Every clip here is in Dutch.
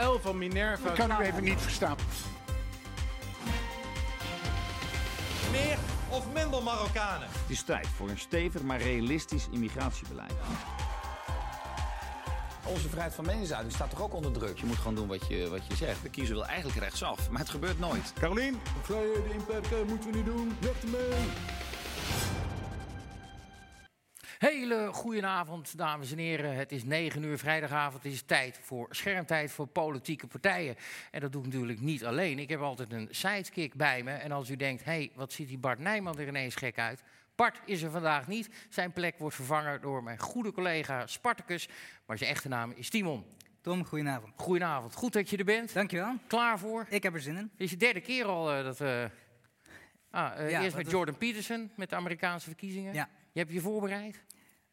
L van Minerva. Ik kan u even niet verstaan. Meer of minder Marokkanen? Het is tijd voor een stevig maar realistisch immigratiebeleid. Onze vrijheid van meningsuiting staat toch ook onder druk? Je moet gewoon doen wat je, wat je zegt. De kiezer wil eigenlijk rechtsaf, maar het gebeurt nooit. Carolien, vrijheden inperken moeten we niet doen. Weg ermee. Hele goedenavond, dames en heren. Het is 9 uur vrijdagavond. Het is tijd voor schermtijd voor politieke partijen. En dat doe ik natuurlijk niet alleen. Ik heb altijd een sidekick bij me. En als u denkt, hé, hey, wat ziet die Bart Nijman er ineens gek uit? Bart is er vandaag niet. Zijn plek wordt vervangen door mijn goede collega Spartacus. Maar zijn echte naam is Timon. Tom, goedenavond. Goedenavond. Goed dat je er bent. Dankjewel. Klaar voor? Ik heb er zin in. Dit is je derde keer al uh, dat we... Ah, uh, Ja, eerst met is- Jordan Peterson, met de Amerikaanse verkiezingen. Ja. Je hebt je voorbereid?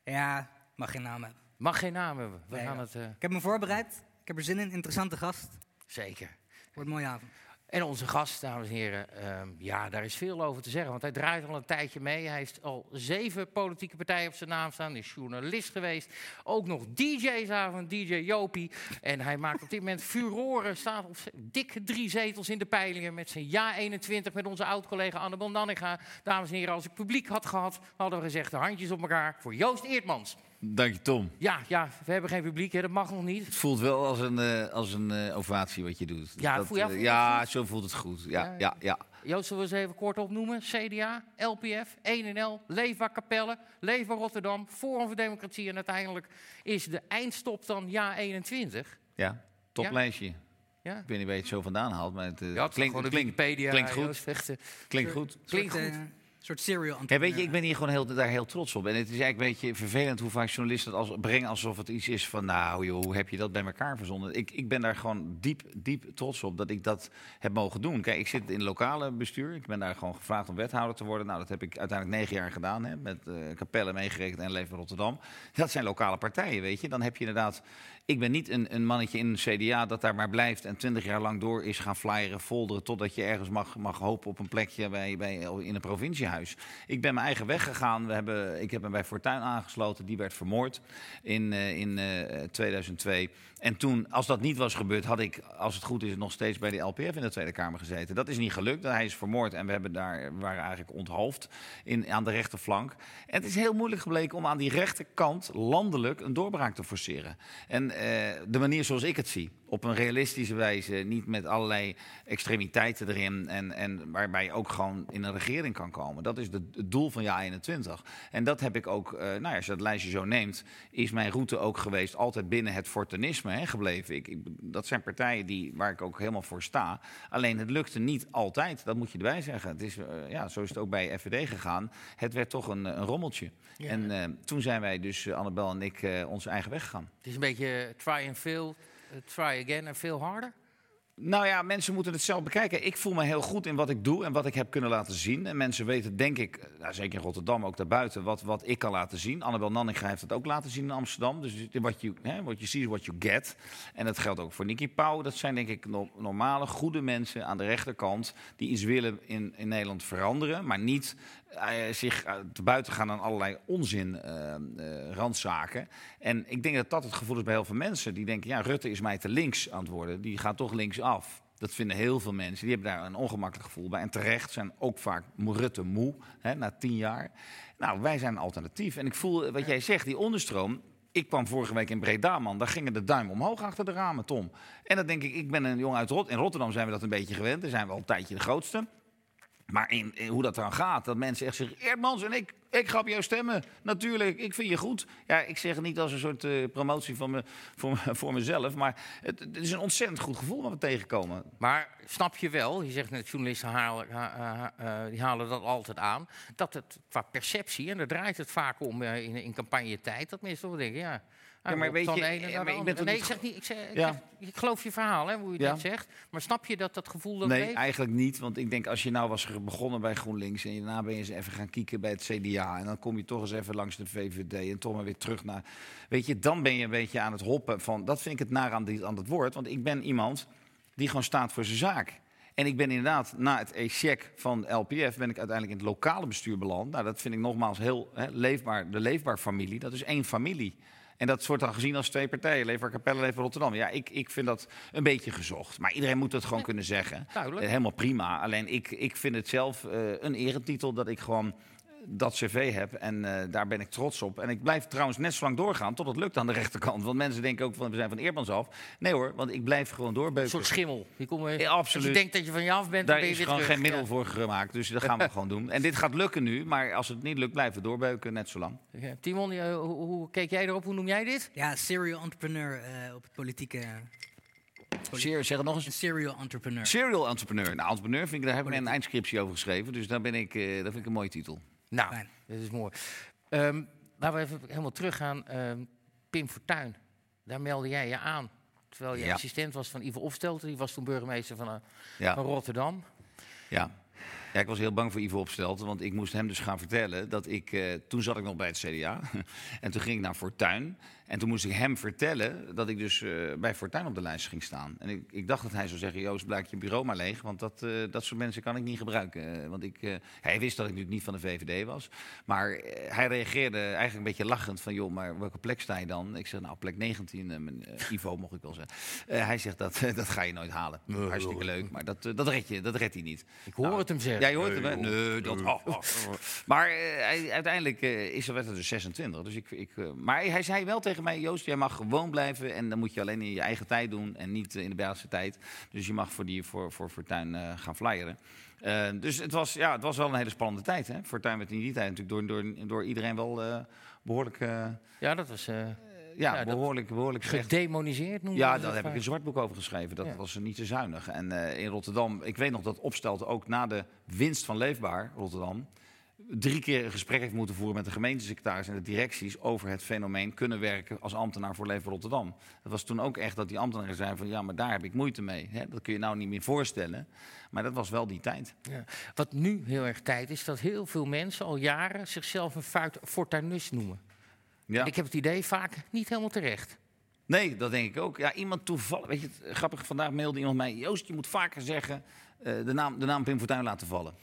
Ja, mag geen naam hebben. Mag geen naam hebben. We Nee, gaan het... eh, Ik heb me voorbereid. Ik heb er zin in. Interessante gast. zeker. Wordt een mooie avond. En onze gast, dames en heren, ehm, ja, daar is veel over te zeggen. Want hij draait al een tijdje mee. Hij heeft al zeven politieke partijen op zijn naam staan. Is journalist geweest. Ook nog DJ's-avond, DJ Jopie. En hij maakt op dit moment furoren. Staat op dikke drie zetels in de peilingen. Met zijn Ja 21 met onze oud-collega Annabel Nanninga. Dames en heren, als ik publiek had gehad, hadden we gezegd de handjes op elkaar voor Joost Eertmans. Dank je, Tom. Ja, ja, we hebben geen publiek, hè, dat mag nog niet. Het voelt wel als een, eh, als een eh, ovatie wat je doet. Ja, dat, voel je- eh, voel je ja het zo voelt het goed. Ja, Ja, ja, ja. Joost, zullen we eens even kort opnoemen? CDA, LPF, 1NL, Leefbaar Capelle, Leefbaar Rotterdam, Forum voor Democratie. En uiteindelijk is de eindstop dan ja 21. ja. Toplijstje. Ja, Ik weet niet waar je het zo vandaan haalt, maar het, eh, ja het klinkt, klinkt, Wikipedia. klinkt goed. Joost, echt, klinkt goed. Klinkt goed. Soort, serial Ja, weet je, ik ben hier gewoon heel, daar heel trots op. En het is eigenlijk een beetje vervelend hoe vaak journalisten het als, brengen alsof het iets is van... nou joh, hoe heb je dat bij elkaar verzonnen? Ik, ik ben daar gewoon diep, diep trots op dat ik dat heb mogen doen. Kijk, ik zit in het lokale bestuur. Ik ben daar gewoon gevraagd om wethouder te worden. Nou, dat heb ik uiteindelijk negen jaar gedaan. Hè, met eh Capelle meegerekend en Leven Rotterdam. Dat zijn lokale partijen, weet je. Dan heb je inderdaad... Ik ben niet een, een mannetje in een CDA dat daar maar blijft... en twintig jaar lang door is gaan flyeren, folderen... totdat je ergens mag, mag hopen op een plekje bij, bij, in een provinciehuis. Ik ben mijn eigen weg gegaan. We hebben, ik heb me bij Fortuyn aangesloten. Die werd vermoord in, eh, in eh, 2002. En toen, als dat niet was gebeurd, had ik, als het goed is, nog steeds bij de LPF in de Tweede Kamer gezeten. Dat is niet gelukt. Hij is vermoord en we hebben daar, waren eigenlijk onthoofd in, aan de rechterflank. En het is heel moeilijk gebleken om aan die rechterkant landelijk een doorbraak te forceren. En eh, de manier zoals ik het zie, op een realistische wijze, niet met allerlei extremiteiten erin. En, en waarbij je ook gewoon in een regering kan komen. Dat is de, het doel van jaar 21. En dat heb ik ook, eh, nou ja, als je dat lijstje zo neemt, is mijn route ook geweest altijd binnen het fortunisme hè, gebleven. Ik, ik, dat zijn partijen die, waar ik ook helemaal voor sta. Alleen het lukte niet altijd, dat moet je erbij zeggen. Het is, eh, ja, zo is het ook bij FVD gegaan. Het werd toch een, een rommeltje. En eh, toen zijn wij dus, Annabel en ik, onze eigen weg gegaan. Het is een beetje try and fail, try again en veel harder. Nou ja, mensen moeten het zelf bekijken. Ik voel me heel goed in wat ik doe en wat ik heb kunnen laten zien. En mensen weten, denk ik, nou, zeker in Rotterdam, ook daarbuiten, wat, wat ik kan laten zien. Annabel Nanninga heeft het ook laten zien in Amsterdam. Dus wat je, see is what you get. En dat geldt ook voor Nicky Pauw. Dat zijn denk ik no- normale, goede mensen aan de rechterkant... die iets willen in, in Nederland veranderen, maar niet zich eh, te buiten gaan aan allerlei onzin eh, eh, randzaken. En ik denk dat dat het gevoel is bij heel veel mensen. Die denken, ja, Rutte is mij te links aan het worden. Die gaat toch links af. Dat vinden heel veel mensen. Die hebben daar een ongemakkelijk gevoel bij. En terecht zijn ook vaak Rutte moe, hè, na tien jaar. Nou, wij zijn een alternatief. En ik voel, wat jij zegt, die onderstroom... Ik kwam vorige week in Breda, man. Daar gingen de duim omhoog achter de ramen, Tom. En dan denk ik, ik ben een jongen uit Rotterdam. In Rotterdam zijn we dat een beetje gewend. Daar zijn we al een tijdje de grootste. Maar in, hoe dat dan gaat, dat mensen echt zeggen... Eerdmans en ik, ik ga op jou stemmen. Natuurlijk, ik vind je goed. Ja, ik zeg het niet als een soort eh, promotie van me, voor, voor mezelf. Maar het, is een ontzettend goed gevoel wat we tegenkomen. Maar snap je wel, je zegt net, journalisten halen, ha- ha- eh, die halen dat altijd aan, dat het qua perceptie, en daar draait het vaak om eh, in, in campagnetijd, dat mensen toch denken, ja... hij maar weet je, eh, maar Nee, niet ik zeg niet, ik, zeg, ik, Ja. zeg- ik geloof je verhaal, hè, hoe je Ja. dat zegt. Maar snap je dat dat gevoel dat nee, eigenlijk niet. Want ik denk, als je nou was begonnen bij GroenLinks... en daarna ben je eens even gaan kieken bij het CDA... en dan kom je toch eens even langs de VVD en toch maar weer terug naar... Weet je, dan ben je een beetje aan het hoppen van... dat vind ik het naar aan, die, aan het woord. Want ik ben iemand die gewoon staat voor zijn zaak. En ik ben inderdaad, na het echec van LPF... ben ik uiteindelijk in het lokale bestuur beland. Nou, dat vind ik nogmaals heel hè, leefbaar. De leefbaar familie, dat is één familie... En dat wordt dan gezien als twee partijen, Leefbaar Capelle, Leefbaar Rotterdam. Ja, ik, ik vind dat een beetje gezocht. Maar iedereen moet het gewoon kunnen zeggen. duidelijk. Eh, helemaal prima. Alleen ik, ik vind het zelf eh, een eretitel dat ik gewoon dat cv heb. En eh, daar ben ik trots op. En ik blijf trouwens net zo lang doorgaan tot het lukt aan de rechterkant. Want mensen denken ook van we zijn van Eermans af. Nee hoor, want ik blijf gewoon Een doorbeuken. soort schimmel. Die kom je, Ja, Als absoluut. je denkt dat je van je af bent, dan Daar ben je is gewoon terug. geen middel Ja. voor gemaakt. Dus dat gaan we gewoon doen. En dit gaat lukken nu. Maar als het niet lukt, blijven we doorbeuken net zo lang. Ja, Timon, hoe, hoe keek jij erop? Hoe noem jij dit? Ja, serial entrepreneur eh, op het politieke... Ser- Zeg het nog Een eens. serial entrepreneur. Serial entrepreneur. Nou, entrepreneur vind ik, daar heb ik een eindscriptie over geschreven. Dus daar ben ik, eh, dat vind ik een mooie titel. Nou, Fijn. dat is mooi. Ehm, laten we even helemaal teruggaan. Ehm Pim Fortuyn, daar meldde jij je aan. Terwijl je Ja. assistent was van Ivo Opstelten. Die was toen burgemeester van, eh, Ja. van Rotterdam. Ja. Ja, ik was heel bang voor Ivo Opstelten, want ik moest hem dus gaan vertellen dat ik... eh, toen zat ik nog bij het CDA en toen ging ik naar Fortuin. En toen moest ik hem vertellen dat ik dus eh, bij Fortuin op de lijst ging staan. En ik, ik dacht dat hij zou zeggen, Joost, blijkt je bureau maar leeg. Want dat, eh, dat soort mensen kan ik niet gebruiken. Want ik, hij wist dat ik natuurlijk niet van de VVD was. Maar hij reageerde eigenlijk een beetje lachend van... joh, maar welke plek sta je dan? Ik zeg, nou, plek 19, eh, mijn, eh, Ivo mocht ik wel zeggen. Hij zegt, dat, dat ga je nooit halen. Hartstikke leuk, maar dat, dat, red je, dat redt hij niet. Ik hoor Nou, het hem zeggen. Ja, je hoort hem, hè? Nee, dat... oh, oh, oh. Maar uiteindelijk eh, is er, werd het dus 26. Dus ik, ik, eh, maar hij, zei wel tegen mij, Joost, jij mag gewoon blijven. En dan moet je alleen in je eigen tijd doen en niet eh, in de Belgische tijd. Dus je mag voor, die, voor, voor Fortuin eh, gaan flyeren. Eh, dus het was, ja, het was wel een hele spannende tijd. Hè? Fortuin werd in die tijd natuurlijk door, door, door iedereen wel eh, behoorlijk, eh, Ja, dat was eh, ja, behoorlijk, behoorlijk gedemoniseerd, noem je Ja, daar heb ik een zwart boek over geschreven. Dat Ja. was niet te zuinig. En eh, in Rotterdam, ik weet nog dat Opstelt ook na de winst van Leefbaar Rotterdam drie keer een gesprek heeft moeten voeren met de gemeentesecretaris en de directies over het fenomeen kunnen werken als ambtenaar voor Leefbaar Rotterdam. Dat was toen ook echt dat die ambtenaren zeiden van ja, maar daar heb ik moeite mee. Hè? Dat kun je nou niet meer voorstellen. Maar dat was wel die tijd. Ja. Wat nu heel erg tijd is, dat heel veel mensen al jaren zichzelf een fuit fortuinist noemen. Ja. Ik heb het idee vaak niet helemaal terecht. Nee, dat denk ik ook. Ja, iemand toevallig, weet je, het, grappig, vandaag mailde iemand mij, Joost, je moet vaker zeggen, eh, de, naam, de naam Pim Fortuyn laten vallen.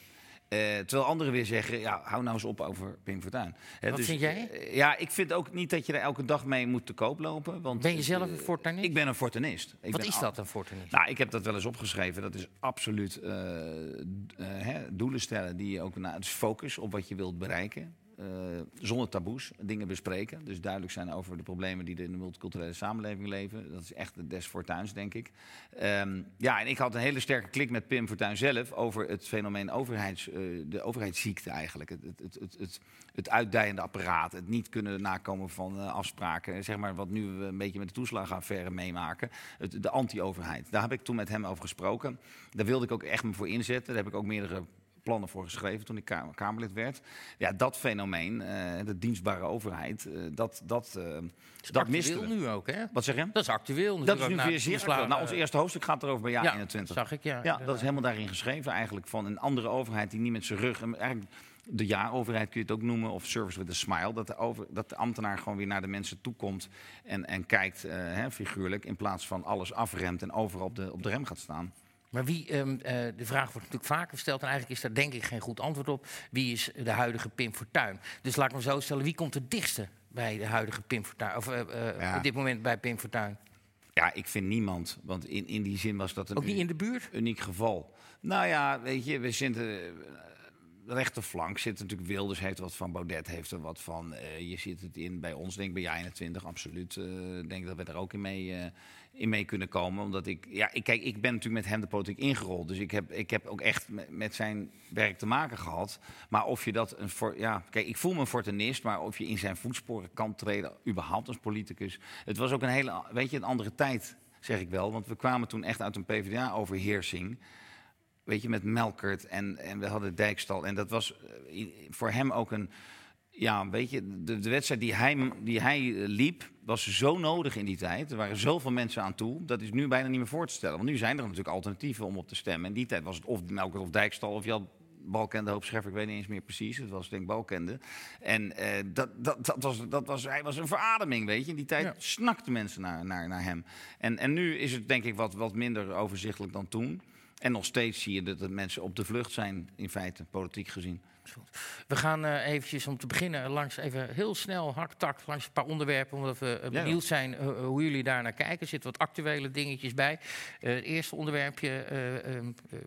Eh, terwijl anderen weer zeggen, ja, hou nou eens op over Pim Fortuyn. Hè, Wat vind jij? eh, ja, ik vind ook niet dat je er elke dag mee moet te koop lopen. Want, Ben je zelf eh, een fortuinist? Ik ben een fortunist. Ik Wat is dat, een fortuinist? Nou, ik heb dat wel eens opgeschreven. Dat is absoluut eh, eh, hè, doelen stellen die je ook... Nou, het is focus op wat je wilt bereiken. Eh, zonder taboes, dingen bespreken. Dus duidelijk zijn over de problemen die er in de multiculturele samenleving leven. Dat is echt de des fortuins, denk ik. Ehm, ja, en ik had een hele sterke klik met Pim Fortuyn zelf... over het fenomeen overheids, eh, de overheidsziekte eigenlijk. Het, het, het, het, het, uitdijende apparaat. Het niet kunnen nakomen van eh, afspraken. Zeg maar wat nu we een beetje met de toeslagenaffaire meemaken. De anti-overheid. Daar heb ik toen met hem over gesproken. Daar wilde ik ook echt me voor inzetten. Daar heb ik ook meerdere plannen voor geschreven toen ik Kamer- Kamerlid werd. Ja, dat fenomeen, eh, de dienstbare overheid, eh, dat, dat, eh, dat we. nu ook, hè? Wat zeg je? Dat is actueel Dat is nu weer zeer actueel. Nou, ons eerste hoofdstuk gaat erover bij jaar ja, 21. zag ik, ja. Ja, dat is helemaal daarin geschreven eigenlijk van een andere overheid die niet met zijn rug... en Eigenlijk de ja-overheid kun je het ook noemen, of service with a smile. Dat de, over, dat de ambtenaar gewoon weer naar de mensen toekomt en, en kijkt, hè, figuurlijk... in plaats van alles afremt en overal op de, op de rem gaat staan. Maar wie, ehm, eh, de vraag wordt natuurlijk vaker gesteld en eigenlijk is daar denk ik geen goed antwoord op. Wie is de huidige Pim Fortuyn? Dus laat ik me zo stellen, wie komt het dichtste bij de huidige Pim Fortuyn? Of eh, eh, Ja. op dit moment bij Pim Fortuyn? Ja, ik vind niemand, want in, in die zin was dat een Ook niet in de buurt? uniek geval. Nou ja, weet je, we zitten... rechterflank zit natuurlijk Wilders, heeft wat van Baudet, heeft er wat van. je ziet het in bij ons, denk ik bij jij 21, absoluut. Ik denk dat we er ook in mee, in mee kunnen komen. Omdat ik, ja, ik, kijk, ik ben natuurlijk met hem de politiek ingerold. Dus ik heb, ik heb ook echt met, zijn werk te maken gehad. Maar of je dat een. Ja, kijk, ik voel me een fortunist, maar of je in zijn voetsporen kan treden, überhaupt als politicus. Het was ook een hele, weet je, een andere tijd, zeg ik wel. Want we kwamen toen echt uit een PvdA-overheersing weet je, met Melkert en, en we hadden Dijkstal. En dat was eh, voor hem ook een, ja, weet je, de, de wedstrijd die hij, die hij eh, liep, was zo nodig in die tijd. Er waren zoveel mensen aan toe, dat is nu bijna niet meer voor te stellen. Want nu zijn er natuurlijk alternatieven om op te stemmen. In die tijd was het of Melkert of Dijkstal of je had Balkende, Hoop Scheffer, ik weet niet eens meer precies. Het was denk ik Balkende. En eh, dat, dat, dat was, dat was, hij was een verademing, weet je. In die tijd Ja. snakten mensen naar, naar, naar hem. En, en nu is het denk ik wat, wat minder overzichtelijk dan toen. En nog steeds zie je dat de mensen op de vlucht zijn, in feite, politiek gezien. We gaan eh, eventjes om te beginnen langs even heel snel, hard langs een paar onderwerpen. Omdat we eh, benieuwd zijn eh, hoe jullie daar naar kijken. Er zitten wat actuele dingetjes bij. Eh, het eerste onderwerpje, eh, ehm, eh,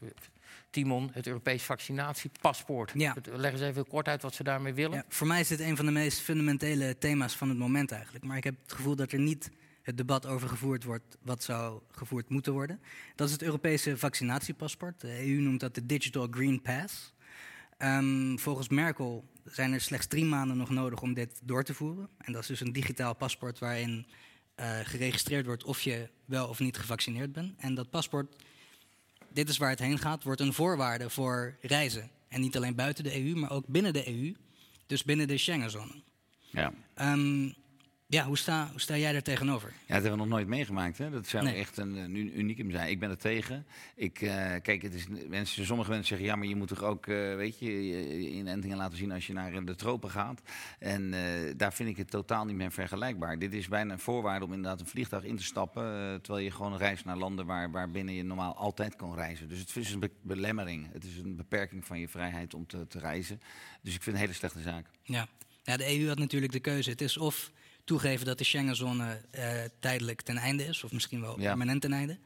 Timon, het Europees vaccinatiepaspoort. Ja. Leg eens even kort uit wat ze daarmee willen. Ja, voor mij is dit een van de meest fundamentele thema's van het moment eigenlijk. Maar ik heb het gevoel dat er niet het debat over gevoerd wordt wat zou gevoerd moeten worden. Dat is het Europese vaccinatiepaspoort. De EU noemt dat de Digital Green Pass. Ehm, volgens Merkel zijn er slechts drie maanden nog nodig om dit door te voeren. En dat is dus een digitaal paspoort waarin eh, geregistreerd wordt of je wel of niet gevaccineerd bent. En dat paspoort, dit is waar het heen gaat, wordt een voorwaarde voor reizen. En niet alleen buiten de EU, maar ook binnen de EU. Dus binnen de Schengenzone. Ja. Ehm, ja, hoe sta, hoe sta jij daar tegenover? Ja, dat hebben we nog nooit meegemaakt. Hè? Dat zou Nee. echt een, een u- unicum zijn. Ik ben er tegen. Ik, eh, kijk, het is, mensen, sommige mensen zeggen, ja, maar je moet toch ook, eh, weet je, je inentingen laten zien als je naar de tropen gaat. En eh, daar vind ik het totaal niet meer vergelijkbaar. Dit is bijna een voorwaarde om inderdaad een vliegtuig in te stappen, eh, terwijl je gewoon reist naar landen waar, waar binnen je normaal altijd kan reizen. Dus het is een be- belemmering. Het is een beperking van je vrijheid om te, te reizen. Dus ik vind het een hele slechte zaak. Ja. ja, de EU had natuurlijk de keuze. Het is of toegeven dat de Schengenzone eh, tijdelijk ten einde is, of misschien wel Ja. permanent ten einde.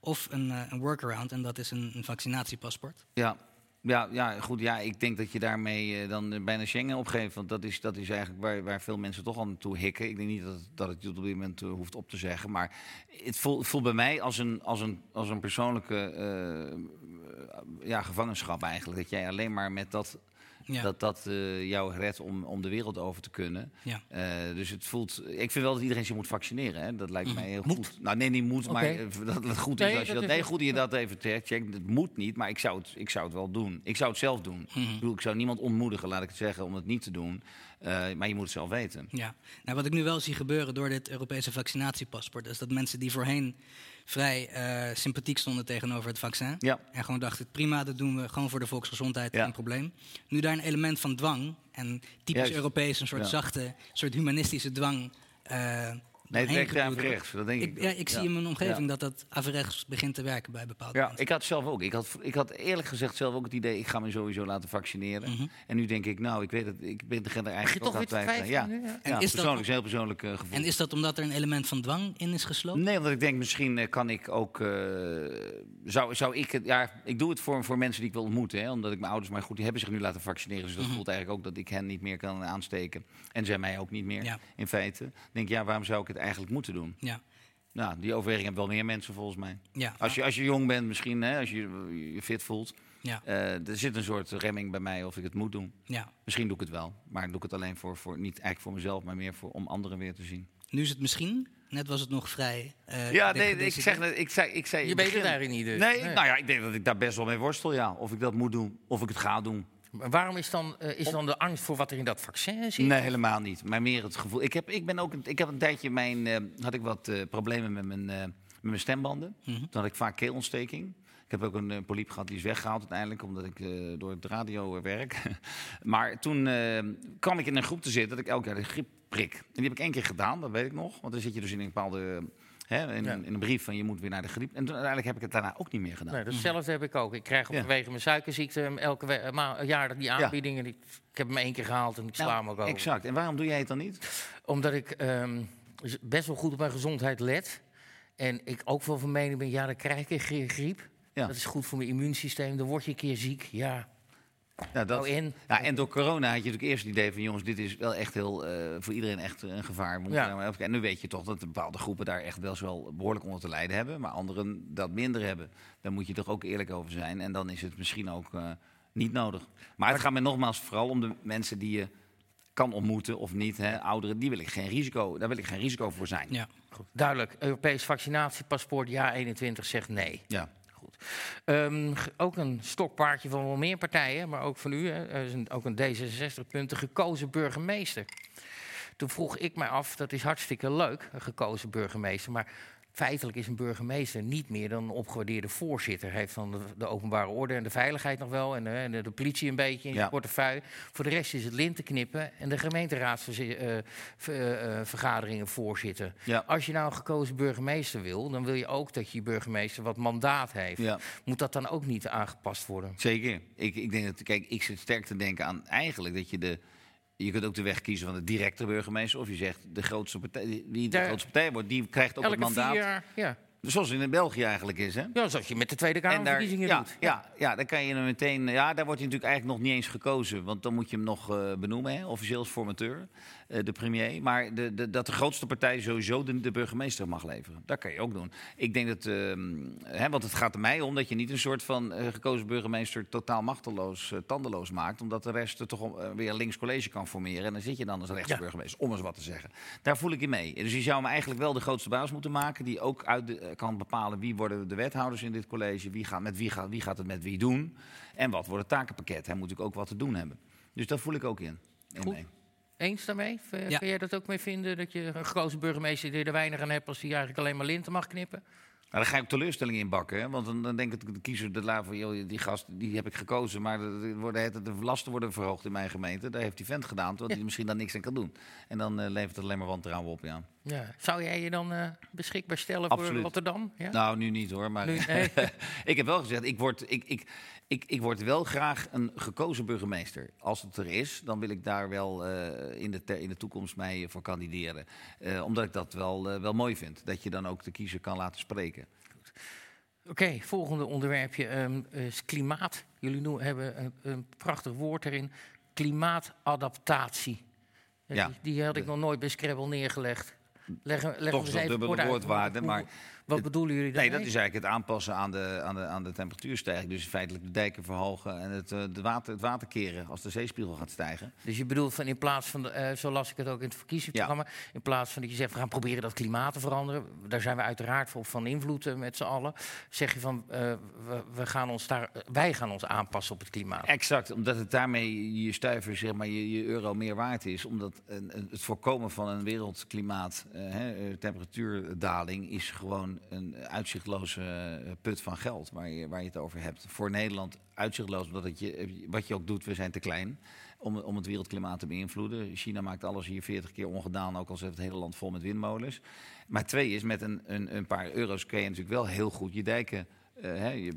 Of een, eh, een workaround, en dat is een, een vaccinatiepaspoort. Ja. Ja, ja, goed. Ja, ik denk dat je daarmee eh, dan bijna Schengen opgeeft. Want dat is, dat is eigenlijk waar, waar veel mensen toch al naartoe hikken. Ik denk niet dat, het- dat het je op dit moment hoeft op te zeggen. Maar het voelt, voelt bij mij als een, als een, als een persoonlijke ja, gevangenschap eigenlijk. Dat jij alleen maar met dat, Ja. dat, dat eh, jou redt om, om de wereld over te kunnen. Ja. Eh, dus het voelt. Ik vind wel dat iedereen zich moet vaccineren. Hè? Dat lijkt mij heel Moet. goed. Nou, nee, niet moet, maar eh, dat het goed Nee, is als je dat Nee, goed dat je dat even checkt. Het moet niet, maar ik zou het, ik zou het wel doen. Ik zou het zelf doen. Ik, bedoel, ik zou niemand ontmoedigen, laat ik het zeggen, om het niet te doen. Maar je moet het zelf weten. Ja, nou, wat ik nu wel zie gebeuren door dit Europese vaccinatiepaspoort, is dat mensen die voorheen vrij eh, sympathiek stonden tegenover het vaccin. Ja. En gewoon dachten, prima, dat doen we gewoon voor de volksgezondheid, Ja. geen probleem. Nu daar een element van dwang, en typisch Juist. Europees, een soort Ja. zachte, soort humanistische dwang. eh Nee, het werkt averechts. Dat denk ik. Ik, ja, ik zie in mijn omgeving Ja. dat dat averechts begint te werken bij bepaalde Ja, mensen. ik had zelf ook. Ik had, ik had eerlijk gezegd zelf ook het idee, ik ga me sowieso laten vaccineren. Mhm. En nu denk ik, nou, ik weet het, ik ben er eigenlijk toch ook aan twijfelen. Ja, En is dat- persoonlijk, is een heel persoonlijk eh, gevoel. En is dat omdat er een element van dwang in is gesloten? Nee, omdat ik denk, misschien eh, kan ik ook. eh, zou, zou ik het. Ja, ik doe het voor, voor mensen die ik wil ontmoeten. Hè, omdat ik mijn ouders, maar goed, die hebben zich nu laten vaccineren. Dus dat voelt eigenlijk ook dat ik hen niet meer kan aansteken. En zij mij ook niet meer, Ja. in feite. Ik denk, ja, waarom zou ik het eigenlijk moeten doen? Ja, Nou, die overweging hebben wel meer mensen volgens mij. ja. Als je, als je jong bent, misschien, hè, als je je fit voelt. ja, eh, er zit een soort remming bij mij of ik het moet doen. ja. Misschien doe ik het wel. Maar doe ik het alleen voor, voor niet eigenlijk voor mezelf, maar meer voor, om anderen weer te zien. Nu is het misschien, net was het nog vrij. eh, Ja, de- nee, ik zeg, net- ik zei, ik zei Je weet het eigenlijk niet dus. Nee, nou ja, ik denk dat ik daar best wel mee worstel, ja. Of ik dat moet doen, of ik het ga doen. Maar waarom is dan, eh, is dan de angst voor wat er in dat vaccin zit? Nee, helemaal niet. Maar meer het gevoel. Ik heb, ik ben ook, een- ik heb een tijdje mijn, eh, had ik wat eh, problemen met mijn, met mijn stembanden. Mhm. Toen had ik vaak keelontsteking. Ik heb ook een uh, poliep gehad, die is weggehaald uiteindelijk, omdat ik door het radio werk. maar toen kwam ik in een groep te zitten dat ik elk jaar de griep prik. En die heb ik één keer gedaan, dat weet ik nog. Want dan zit je dus in een bepaalde, hè, in, Ja. in een brief van je moet weer naar de griep. En toen, uiteindelijk heb ik het daarna ook niet meer gedaan. Nee, datzelfde heb ik ook. Ik krijg Ja. vanwege mijn suikerziekte hem elke ma- jaar die aanbiedingen. Ik heb hem één keer gehaald en ik sla hem ook over. exact. En waarom doe jij het dan niet? Omdat ik ehm, best wel goed op mijn gezondheid let. En ik ook wel van mening ben, ja, dan krijg ik een gri- griep. Dat is goed voor mijn immuunsysteem. Dan word je een keer ziek. Ja, Ja, dat, nou in. Ja, en door corona had je natuurlijk eerst het idee van... jongens, dit is wel echt heel, eh, voor iedereen echt een gevaar. We Ja. maar En nu weet je toch dat bepaalde groepen daar echt wel wel behoorlijk onder te lijden hebben... maar anderen dat minder hebben. Daar moet je toch ook eerlijk over zijn. En dan is het misschien ook eh, niet nodig. Maar het gaat me nogmaals vooral om de mensen die je kan ontmoeten of niet. Hè, ouderen, die wil ik geen risico, daar wil ik geen risico voor zijn. Ja. Goed, duidelijk. Europees vaccinatiepaspoort, ja 21 zegt nee. Ja. Ehm, ook een stokpaardje van wel meer partijen, maar ook van u. Hè. Is een, ook een D66-punt, de gekozen burgemeester. Toen vroeg ik mij af, dat is hartstikke leuk, een gekozen burgemeester. Maar feitelijk is een burgemeester niet meer dan een opgewaardeerde voorzitter. Hij heeft van de, de openbare orde en de veiligheid nog wel en, eh, de, de politie een beetje in Ja. zijn portefeuille. Voor de rest is het linten knippen en de gemeenteraadsvergaderingen voorzitten. Ja. Als je nou een gekozen burgemeester wil, dan wil je ook dat je burgemeester wat mandaat heeft. Ja. Moet dat dan ook niet aangepast worden? Zeker. Ik, ik denk dat, kijk, ik zit sterk te denken aan eigenlijk dat je de. Je kunt ook de weg kiezen van de directe burgemeester. Of je zegt de grootste partij. Wie de Daar- grootste partij wordt, die krijgt ook het mandaat. vier jaar, ja. Zoals in België eigenlijk is, hè? ja, zoals je met de Tweede daar, Kamerverkiezingen ja, doet. ja, ja, dan kan je hem meteen. Ja, daar wordt hij natuurlijk eigenlijk nog niet eens gekozen. Want dan moet je hem nog eh, benoemen, hè, officieel als formateur, de premier. Maar de, de, dat de grootste partij sowieso de, de burgemeester mag leveren. Dat kan je ook doen. Ik denk dat. ehm, hè, want het gaat er mij om dat je niet een soort van eh, gekozen burgemeester totaal machteloos, eh, tandeloos maakt. Omdat de rest er toch eh, weer een links college kan formeren. En dan zit je dan als rechtse Ja. burgemeester, om eens wat te zeggen. Daar voel ik in mee. Dus je zou hem eigenlijk wel de grootste baas moeten maken. Die ook uit eh, kan bepalen wie worden de wethouders in dit college. Wie gaat, met wie, gaat, wie gaat het met wie doen. En wat wordt het takenpakket. Hij moet natuurlijk ook wat te doen hebben. Dus dat voel ik ook in. in Goed. mee. Eens daarmee? V- Ja. Kun jij dat ook mee vinden? Dat je een grote burgemeester die er weinig aan hebt als die eigenlijk alleen maar linten mag knippen? Nou, dan ga ook teleurstelling in bakken. Hè? Want dan, dan denk ik de kiezer de la van, joh, die gast die heb ik gekozen. Maar de, de, worden, het- de lasten worden verhoogd in mijn gemeente. Daar heeft die vent gedaan, terwijl hij misschien dan niks aan kan doen. En dan eh, levert het alleen maar wantrouwen op, ja. Ja. Zou jij je dan eh, beschikbaar stellen voor. Rotterdam? Ja? Nou, nu niet hoor. Maar Nu- nee. ik heb wel gezegd, ik word, ik, ik, ik, ik word wel graag een gekozen burgemeester. Als het er is, dan wil ik daar wel eh, in, de, in de toekomst mee voor kandideren. Eh, omdat ik dat wel, eh, wel mooi vind. Dat je dan ook de kiezer kan laten spreken. Oké, volgende onderwerpje ehm, is klimaat. Jullie noemen, hebben een, een prachtig woord erin. Klimaatadaptatie. Ja. Die, die had ik nog nooit bij Scrabble neergelegd. Leg, leg Toch zo'n dubbele woordwaarde, maar Wat bedoelen jullie Nee, daarmee? dat is eigenlijk het aanpassen aan de, aan de, aan de temperatuurstijging. Dus feitelijk de dijken verhogen en het, eh, de water, het water keren als de zeespiegel gaat stijgen. Dus je bedoelt van in plaats van, de, eh, zo las ik het ook in het verkiezingsprogramma, in plaats van dat je zegt we gaan proberen dat klimaat te veranderen, daar zijn we uiteraard voor van invloed met z'n allen, zeg je van eh, we, we gaan ons daar, wij gaan ons aanpassen op het klimaat. Exact, omdat het daarmee je stuiver, zeg maar, je, je euro meer waard is. Omdat een, het voorkomen van een wereldklimaat, temperatuurdaling, is gewoon een uitzichtloze eh, put van geld waar je, waar je het over hebt. Voor Nederland uitzichtloos, omdat het je, wat je ook doet, we zijn te klein. Om, om het wereldklimaat te beïnvloeden. China maakt alles hier 40 keer ongedaan, ook al zit het hele land vol met windmolens. Maar twee is, met een, een, een paar euro's kun je natuurlijk wel heel goed je dijken hè, je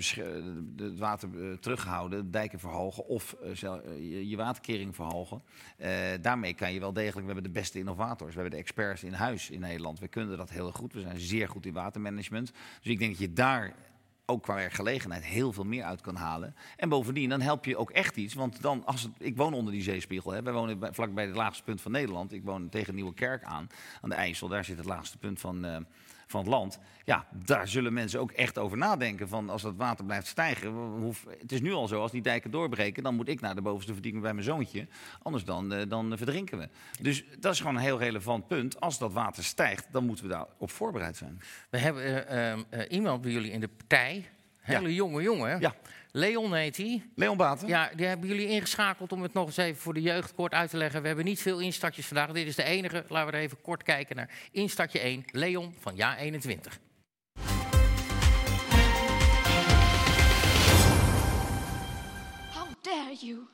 de- het water eh, terughouden, de dijken verhogen of eh, eh, je, waterkering verhogen. Eh, daarmee kan je wel degelijk, we hebben de beste innovators, we hebben de experts in huis in Nederland. We kunnen dat heel goed, we zijn zeer goed in watermanagement. Dus ik denk dat je daar ook qua werkgelegenheid heel veel meer uit kan halen. En bovendien, dan help je ook echt iets. Want dan, als ik woon onder die zeespiegel. Hè. Wij wonen bij, vlakbij het laagste punt van Nederland. Ik woon tegen Nieuwekerk aan, aan de IJssel. Daar zit het laagste punt van, eh, van het land. Ja, daar zullen mensen ook echt over nadenken. Van als dat water blijft stijgen. Het is nu al zo, als die dijken doorbreken... dan moet ik naar de bovenste verdieping bij mijn zoontje. Anders dan, eh, dan verdrinken we. Dus dat is gewoon een heel relevant punt. Als dat water stijgt, dan moeten we daarop voorbereid zijn. We hebben eh, eh, iemand bij jullie in de partij, hele jonge jongen, Ja. Leon heet hij. Leon Baten? Ja, die hebben jullie ingeschakeld om het nog eens even voor de jeugd kort uit te leggen. We hebben niet veel instartjes vandaag. Dit is de enige. Laten we er even kort kijken naar instartje 1. Leon van Ja 21. How dare you?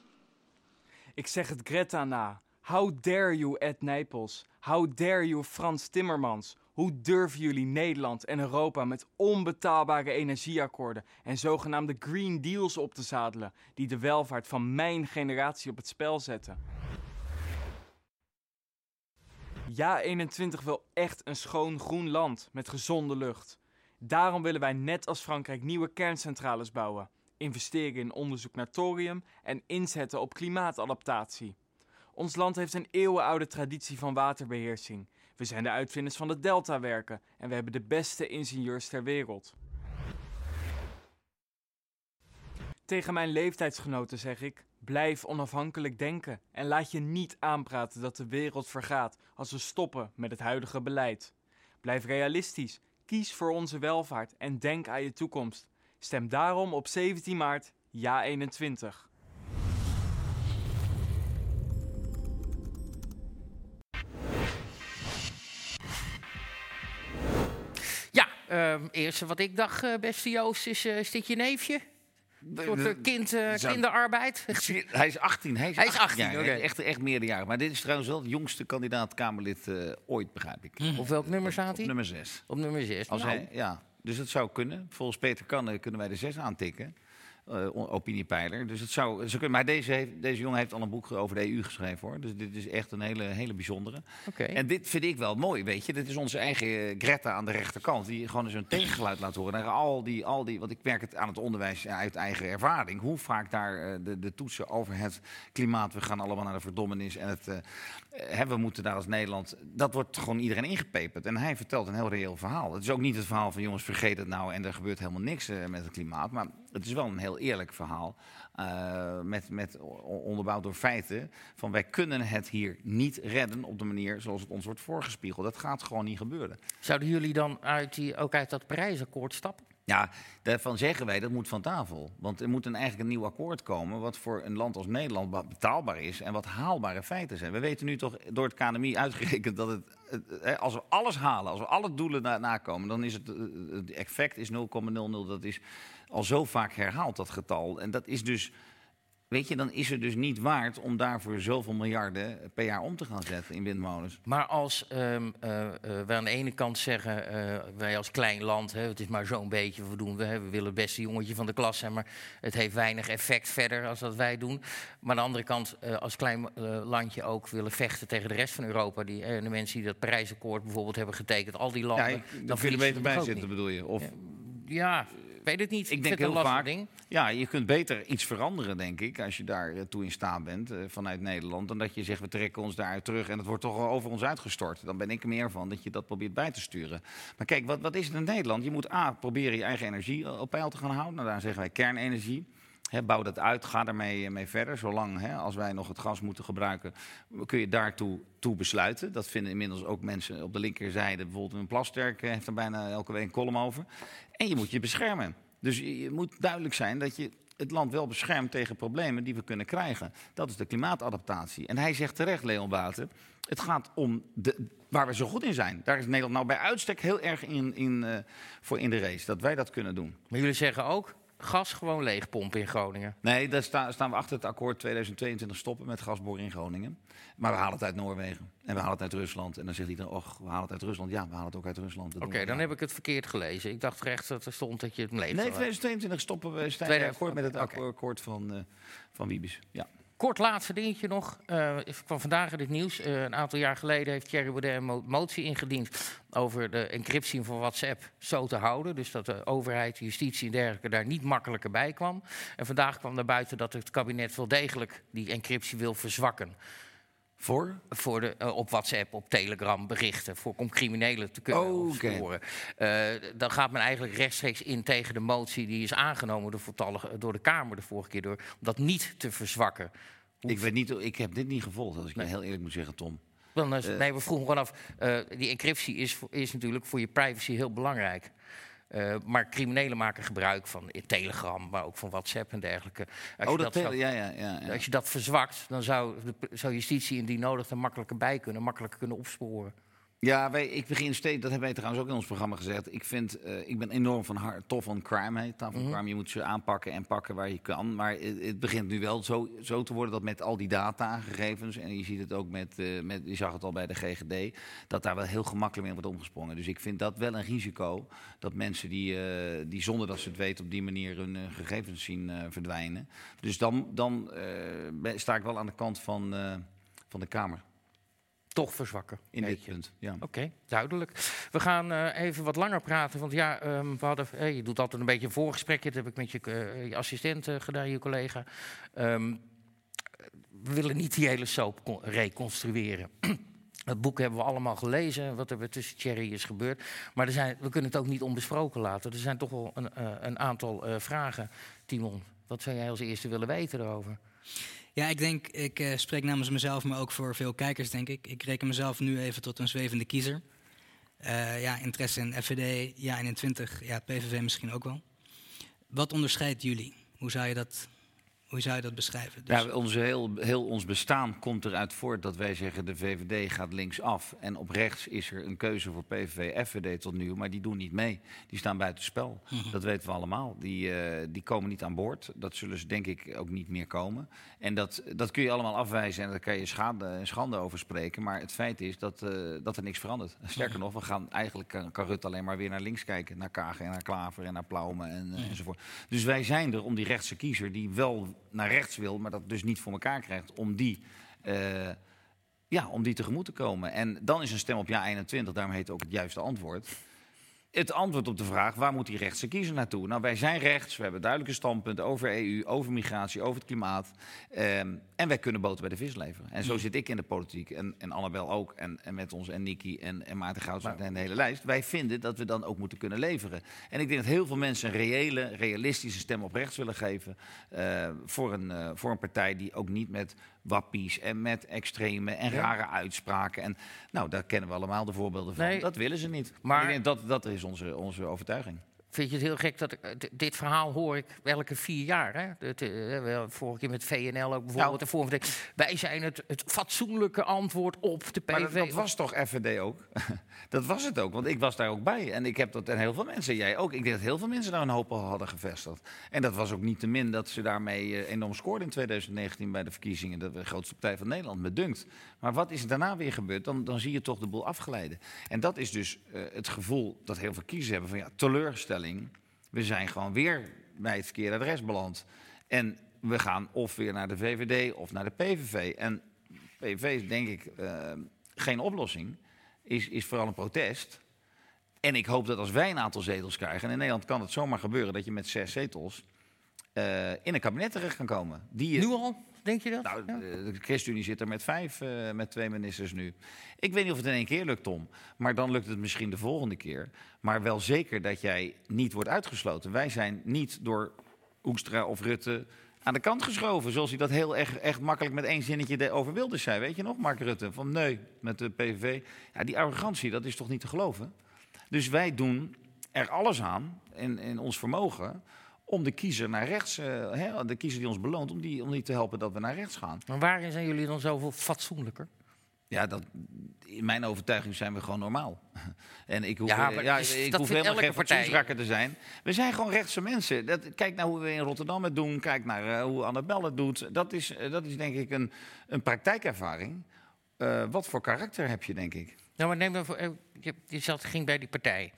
Ik zeg het Greta na. How dare you Ed Nijpels? How dare you Frans Timmermans? Hoe durven jullie Nederland en Europa met onbetaalbare energieakkoorden en zogenaamde Green Deals op te zadelen, die de welvaart van mijn generatie op het spel zetten? Ja 21 wil echt een schoon groen land met gezonde lucht. Daarom willen wij net als Frankrijk nieuwe kerncentrales bouwen, investeren in onderzoek naar thorium en inzetten op klimaatadaptatie. Ons land heeft een eeuwenoude traditie van waterbeheersing. We zijn de uitvinders van de deltawerken en we hebben de beste ingenieurs ter wereld. Tegen mijn leeftijdsgenoten zeg ik: blijf onafhankelijk denken en laat je niet aanpraten dat de wereld vergaat als we stoppen met het huidige beleid. Blijf realistisch, kies voor onze welvaart en denk aan je toekomst. Stem daarom op 17 maart ja 21. Ja, ehm, eerste wat ik dacht, eh, beste Joost, is, eh, is dit je neefje? Een kind, eh, kinderarbeid? Hij is 18. Hij is, Hij is 18, jaar, oké. Echt, echt meerderjarig. Maar dit is trouwens wel het jongste kandidaat Kamerlid eh, ooit, begrijp ik. Op welk nummer staat Op hij? nummer 6. Op nummer 6. Als hij, ja, dus het zou kunnen. Volgens Peter Kanne kunnen wij de 6 aantikken. Eh, opiniepeiler. Dus het zou, zou kunnen. Maar deze, heeft, deze jongen heeft al een boek over de EU geschreven hoor. Dus dit is echt een hele, hele bijzondere. Oké. En dit vind ik wel mooi, weet je. Dit is onze eigen eh, Greta aan de rechterkant. Die gewoon eens een tegengeluid laat horen. Naar al die, al die, want ik merk het aan het onderwijs uit eigen ervaring. Hoe vaak daar eh, de, de toetsen over het klimaat. We gaan allemaal naar de verdommenis. En het, we moeten daar als Nederland. Dat wordt gewoon iedereen ingepeperd. En hij vertelt een heel reëel verhaal. Het is ook niet het verhaal van jongens, vergeet het nou. En er gebeurt helemaal niks met het klimaat. Maar het is wel een heel eerlijk verhaal. eh, met, met onderbouwd door feiten. Van wij kunnen het hier niet redden op de manier zoals het ons wordt voorgespiegeld. Dat gaat gewoon niet gebeuren. Zouden jullie dan uit die, ook uit dat Parijsakkoord stappen? Ja, daarvan zeggen wij dat moet van tafel. Want er moet een, eigenlijk een nieuw akkoord komen. wat voor een land als Nederland ba- betaalbaar is. en wat haalbare feiten zijn. We weten nu toch door het KNMI uitgerekend dat het. als we alles halen, als we alle doelen na- nakomen. dan is het. Het effect is 0,00. Dat is al zo vaak herhaald, dat getal. En dat is dus. Weet je, dan is het dus niet waard om daarvoor zoveel miljarden per jaar om te gaan zetten in windmolens. Maar als eh, we aan de ene kant zeggen, eh, wij als klein land, hè, het is maar zo'n beetje, we, doen, we, hè, we willen het beste jongetje van de klas zijn, maar het heeft weinig effect verder als dat wij doen. Maar aan de andere kant, als klein landje ook willen vechten tegen de rest van Europa, die, de mensen die dat Parijsakkoord bijvoorbeeld hebben getekend, al die landen, Ja, dan dan kun je er verliezen beter we bij zitten, bedoel je? Of, Ja. Ja, weet het niet. Ik denk heel vaak. ding. Ja, je kunt beter iets veranderen, denk ik, als je daar eh, toe in staat bent eh, vanuit Nederland. Dan dat je zegt, we trekken ons daaruit terug en het wordt toch over ons uitgestort. Dan ben ik er meer van dat je dat probeert bij te sturen. Maar kijk, wat, wat is het in Nederland? Je moet A, proberen je eigen energie eh, op peil te gaan houden. Nou, daar zeggen wij kernenergie. Bouw dat uit, ga daarmee mee verder. Zolang als wij nog het gas moeten gebruiken, kun je daartoe toe besluiten. Dat vinden inmiddels ook mensen op de linkerzijde. Bijvoorbeeld een Plasterk heeft er bijna elke week een column over. En je moet je beschermen. Dus je, moet duidelijk zijn dat je het land wel beschermt tegen problemen die we kunnen krijgen. Dat is de klimaatadaptatie. En hij zegt terecht, Leon Baten, het gaat om de, waar we zo goed in zijn. Daar is Nederland nou bij uitstek heel erg in, in, eh, voor in de race. Dat wij dat kunnen doen. Maar jullie zeggen ook, gas gewoon leegpompen in Groningen. Nee, daar sta- staan we achter het akkoord 2022 stoppen met gasboren in Groningen. Maar we halen het uit Noorwegen. En we halen het uit Rusland. En dan zegt iedereen, och, we halen het uit Rusland. Ja, we halen het ook uit Rusland. Oké, dan heb ik het verkeerd gelezen. Ik dacht recht dat er stond dat je het leeg Nee, zou 2022 stoppen we. 2000, akkoord met het akkoord van, eh van Wiebes. Ja. Kort laatste dingetje nog. eh, van vandaag in dit nieuws. Eh, een aantal jaar geleden heeft Thierry Baudet een mo- motie ingediend over de encryptie van WhatsApp zo te houden. Dus dat de overheid, justitie en dergelijke daar niet makkelijker bij kwam. En vandaag kwam naar buiten dat het kabinet wel degelijk die encryptie wil verzwakken. Voor? Voor de, eh, op WhatsApp, op Telegram berichten. Voor, om criminelen te kunnen Oh. Eh, dan gaat men eigenlijk rechtstreeks in tegen de motie die is aangenomen door, voltallige- door de Kamer de vorige keer. Door, om dat niet te verzwakken. Hoe Ik, weet niet, ik heb dit niet gevolgd, als ik Nee. heel eerlijk moet zeggen, Tom. Eh. nee, we vroegen gewoon af. eh, die encryptie is, is natuurlijk voor je privacy heel belangrijk. Eh, maar criminelen maken gebruik van Telegram, maar ook van WhatsApp en dergelijke. Als, oh, je, dat, zou, ja, ja, ja, ja. als je dat verzwakt, dan zou, de, zou justitie indien nodig er makkelijker bij kunnen, makkelijker kunnen opsporen. Ja, wij, ik begin steeds, dat hebben wij trouwens ook in ons programma gezegd. Ik, vind, eh, ik ben enorm van hard, tof van crime. Tough on Mhm. crime. Je moet ze aanpakken en pakken waar je kan. Maar het, het begint nu wel zo, zo te worden dat met al die data, gegevens... en je ziet het ook met, eh, met, je zag het al bij de GGD... dat daar wel heel gemakkelijk mee wordt omgesprongen. Dus ik vind dat wel een risico. Dat mensen die, eh, die zonder dat ze het weten op die manier hun gegevens zien verdwijnen. Dus dan, dan sta ik wel aan de kant van, van de Kamer. Toch verzwakken. In dit punt, ja. Oké, duidelijk. We gaan eh, even wat langer praten. Want ja, ehm, we hadden, eh, je doet altijd een beetje een voorgesprekje. Dat heb ik met je, eh, je assistent gedaan, je collega. Ehm, we willen niet die hele soap con- reconstrueren. Het boek hebben we allemaal gelezen, wat er tussen Thierry is gebeurd. Maar er zijn, we kunnen het ook niet onbesproken laten. Er zijn toch wel een, een aantal vragen. Timon, wat zou jij als eerste willen weten erover? Ja, ik denk, ik eh, spreek namens mezelf, maar ook voor veel kijkers, denk ik. Ik reken mezelf nu even tot een zwevende kiezer. Eh, ja, interesse in FVD, ja, 21, ja, PVV misschien ook wel. Wat onderscheidt jullie? Hoe zou je dat, Hoe zou je dat beschrijven? Dus, Ja, onze heel, heel ons bestaan komt eruit voort dat wij zeggen de VVD gaat linksaf. En op rechts is er een keuze voor PVV, FVD tot nu, maar die doen niet mee. Die staan buitenspel. Dat weten we allemaal. Die, eh, die komen niet aan boord. Dat zullen ze denk ik ook niet meer komen. En dat, dat kun je allemaal afwijzen en daar kan je schade, schande over spreken. Maar het feit is dat, eh, dat er niks verandert. Sterker nog, we gaan eigenlijk kan, kan Rutte alleen maar weer naar links kijken. Naar Kagen en naar Klaver en naar Plaumen en, eh, enzovoort. Dus wij zijn er om die rechtse kiezer die wel naar rechts wil, maar dat dus niet voor elkaar krijgt, om die, eh, ja, om die tegemoet te komen. En dan is een stem op ja 21, daarom heet ook het juiste antwoord. Het antwoord op de vraag, waar moet die rechtse kiezer naartoe? Nou, wij zijn rechts, we hebben duidelijke standpunten over EU, over migratie, over het klimaat. Ehm, en wij kunnen boter bij de vis leveren. En zo zit ik in de politiek, en, en Annabel ook, en, en met ons, en Nicky, en, en Maarten Goudswaard en de hele lijst. Wij vinden dat we dan ook moeten kunnen leveren. En ik denk dat heel veel mensen een reële, realistische stem op rechts willen geven. eh, voor, een, eh, voor een partij die ook niet met wappies en met extreme en rare uitspraken. En nou, daar kennen we allemaal de voorbeelden van. Nee. Dat willen ze niet. Maar- Maar ik denk dat, dat is onze, onze overtuiging. Vind je het heel gek dat ik, eh, dit verhaal hoor ik elke vier jaar? Hè? Het, eh, vorige keer met VNL ook bijvoorbeeld. Nou. de wij zijn het, het fatsoenlijke antwoord op de PV. Maar dat, dat was toch FVD ook? dat was het ook, want ik was daar ook bij. En ik heb dat, en heel veel mensen, jij ook. Ik denk dat heel veel mensen daar een hoop al hadden gevestigd. En dat was ook niet te min dat ze daarmee eh, enorm scoorden in 2019 bij de verkiezingen. Dat we de grootste partij van Nederland, me dunkt. Maar wat is daarna weer gebeurd? Dan, dan zie je toch de boel afgeleiden. En dat is dus eh, het gevoel dat heel veel kiezers hebben van ja, teleurstelling. We zijn gewoon weer bij het verkeerde adres beland. En we gaan of weer naar de VVD of naar de PVV. En PVV is denk ik eh, geen oplossing. Is, is vooral een protest. En ik hoop dat als wij een aantal zetels krijgen... en in Nederland kan het zomaar gebeuren dat je met zes zetels... eh, in een kabinet terecht kan komen. Die, Nu al, denk je dat? nou, de ChristenUnie zit er met vijf, eh, met twee ministers nu. Ik weet niet of het in één keer lukt, Tom. Maar dan lukt het misschien de volgende keer. Maar wel zeker dat jij niet wordt uitgesloten. Wij zijn niet door Hoekstra of Rutte aan de kant geschoven. Zoals hij dat heel echt, echt makkelijk met één zinnetje over Wilders zei. Weet je nog, Mark Rutte? Van nee, met de PVV. Ja, die arrogantie, dat is toch niet te geloven? Dus wij doen er alles aan, in, in ons vermogen... om de kiezer naar rechts, eh, hè, de kiezer die ons beloont... Om die, om die te helpen dat we naar rechts gaan. Maar waarin zijn jullie dan zoveel fatsoenlijker? Ja, dat, in mijn overtuiging zijn we gewoon normaal. En ik hoef, Ja, eh, maar ja, is- ik hoef helemaal geen fatsoensrakker te zijn. We zijn gewoon rechtse mensen. Dat, kijk naar hoe we in Rotterdam het doen. Kijk naar eh, hoe Annabel het doet. Dat is, dat is denk ik een, een praktijkervaring. Wat voor karakter heb je, denk ik? Nou, maar neem dan voor, je, je zat, ging bij die partij.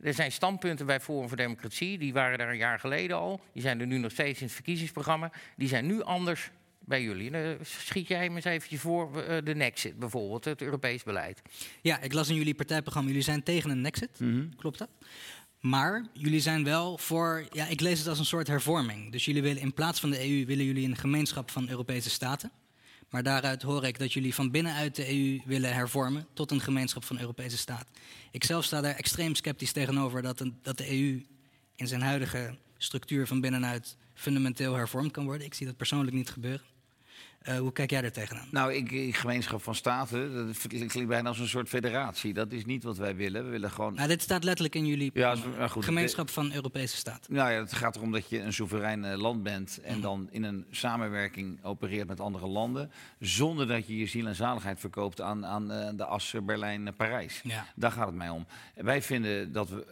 Er zijn standpunten bij Forum voor Democratie, die waren daar een jaar geleden al. Die zijn er nu nog steeds in het verkiezingsprogramma. Die zijn nu anders bij jullie. En, eh, schiet jij hem eens eventjes voor eh, de Nexit bijvoorbeeld, het Europees beleid. Ja, ik las in jullie partijprogramma, jullie zijn tegen een exit. Klopt dat? Maar jullie zijn wel voor, ja, ik lees het als een soort hervorming. Dus jullie willen in plaats van de EU, willen jullie een gemeenschap van Europese staten. Maar daaruit hoor ik dat jullie van binnenuit de EU willen hervormen tot een gemeenschap van Europese staten. Ik zelf sta daar extreem sceptisch tegenover dat, dat de EU in zijn huidige structuur van binnenuit fundamenteel hervormd kan worden. Ik zie dat persoonlijk niet gebeuren. Eh, hoe kijk jij er tegenaan? Nou, ik, ik- gemeenschap van staten, dat klinkt bijna als een soort federatie. Dat is niet wat wij willen. We willen gewoon... Nou, dit staat letterlijk in jullie Ja, maar goed, gemeenschap van Europese staten. Nou ja, het gaat erom dat je een soeverein eh, land bent en dan in een samenwerking opereert met andere landen, zonder dat je je ziel en zaligheid verkoopt aan, aan eh, de as eh, Berlijn-Parijs. Ja. Daar gaat het mij om. Wij vinden dat we,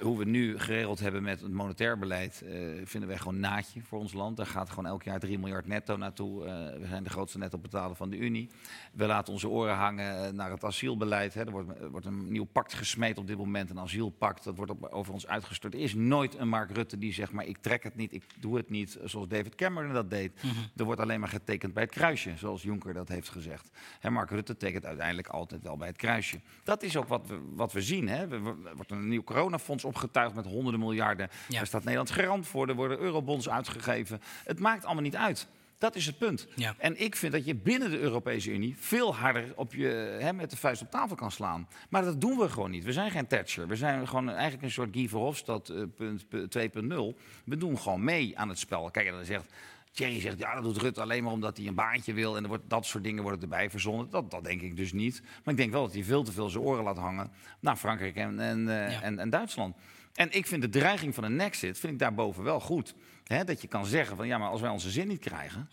hoe we nu geregeld hebben met het monetair beleid, vinden wij gewoon naadje voor ons land. Daar gaat gewoon elk jaar 3 miljard netto naartoe. Zijn de grootste netto-betaler van de Unie. We laten onze oren hangen eh, naar het asielbeleid. Hè. Er, wordt, er wordt een nieuw pact gesmeed op dit moment, een asielpact. Dat wordt op, over ons uitgestort. Er is nooit een Mark Rutte die zegt, maar ik trek het niet, ik doe het niet, zoals David Cameron dat deed. Er wordt alleen maar getekend bij het kruisje, zoals Juncker dat heeft gezegd. Hè, Mark Rutte tekent uiteindelijk altijd wel bij het kruisje. Dat is ook wat we, wat we zien. Hè. Er wordt een nieuw coronafonds opgetuigd met honderden miljarden. Ja. Daar staat Nederland garant voor. Er worden eurobonds uitgegeven. Het maakt allemaal niet uit. Dat is het punt. Ja. En ik vind dat je binnen de Europese Unie veel harder op je, hè, met de vuist op tafel kan slaan. Maar dat doen we gewoon niet. We zijn geen Thatcher. We zijn gewoon eigenlijk een soort Guy Verhofstadt eh, punt- punt 2.0. We doen gewoon mee aan het spel. Kijk, en dan zegt... Thierry zegt, ja, dat doet Rutte alleen maar omdat hij een baantje wil. En er wordt, dat soort dingen worden erbij verzonnen. Dat, dat denk ik dus niet. Maar ik denk wel dat hij veel te veel zijn oren laat hangen naar Frankrijk en, en, eh, Ja. en, en Duitsland. En ik vind de dreiging van een Nexit, vind ik daarboven wel goed. Hè, dat je kan zeggen van ja, maar als wij onze zin niet krijgen,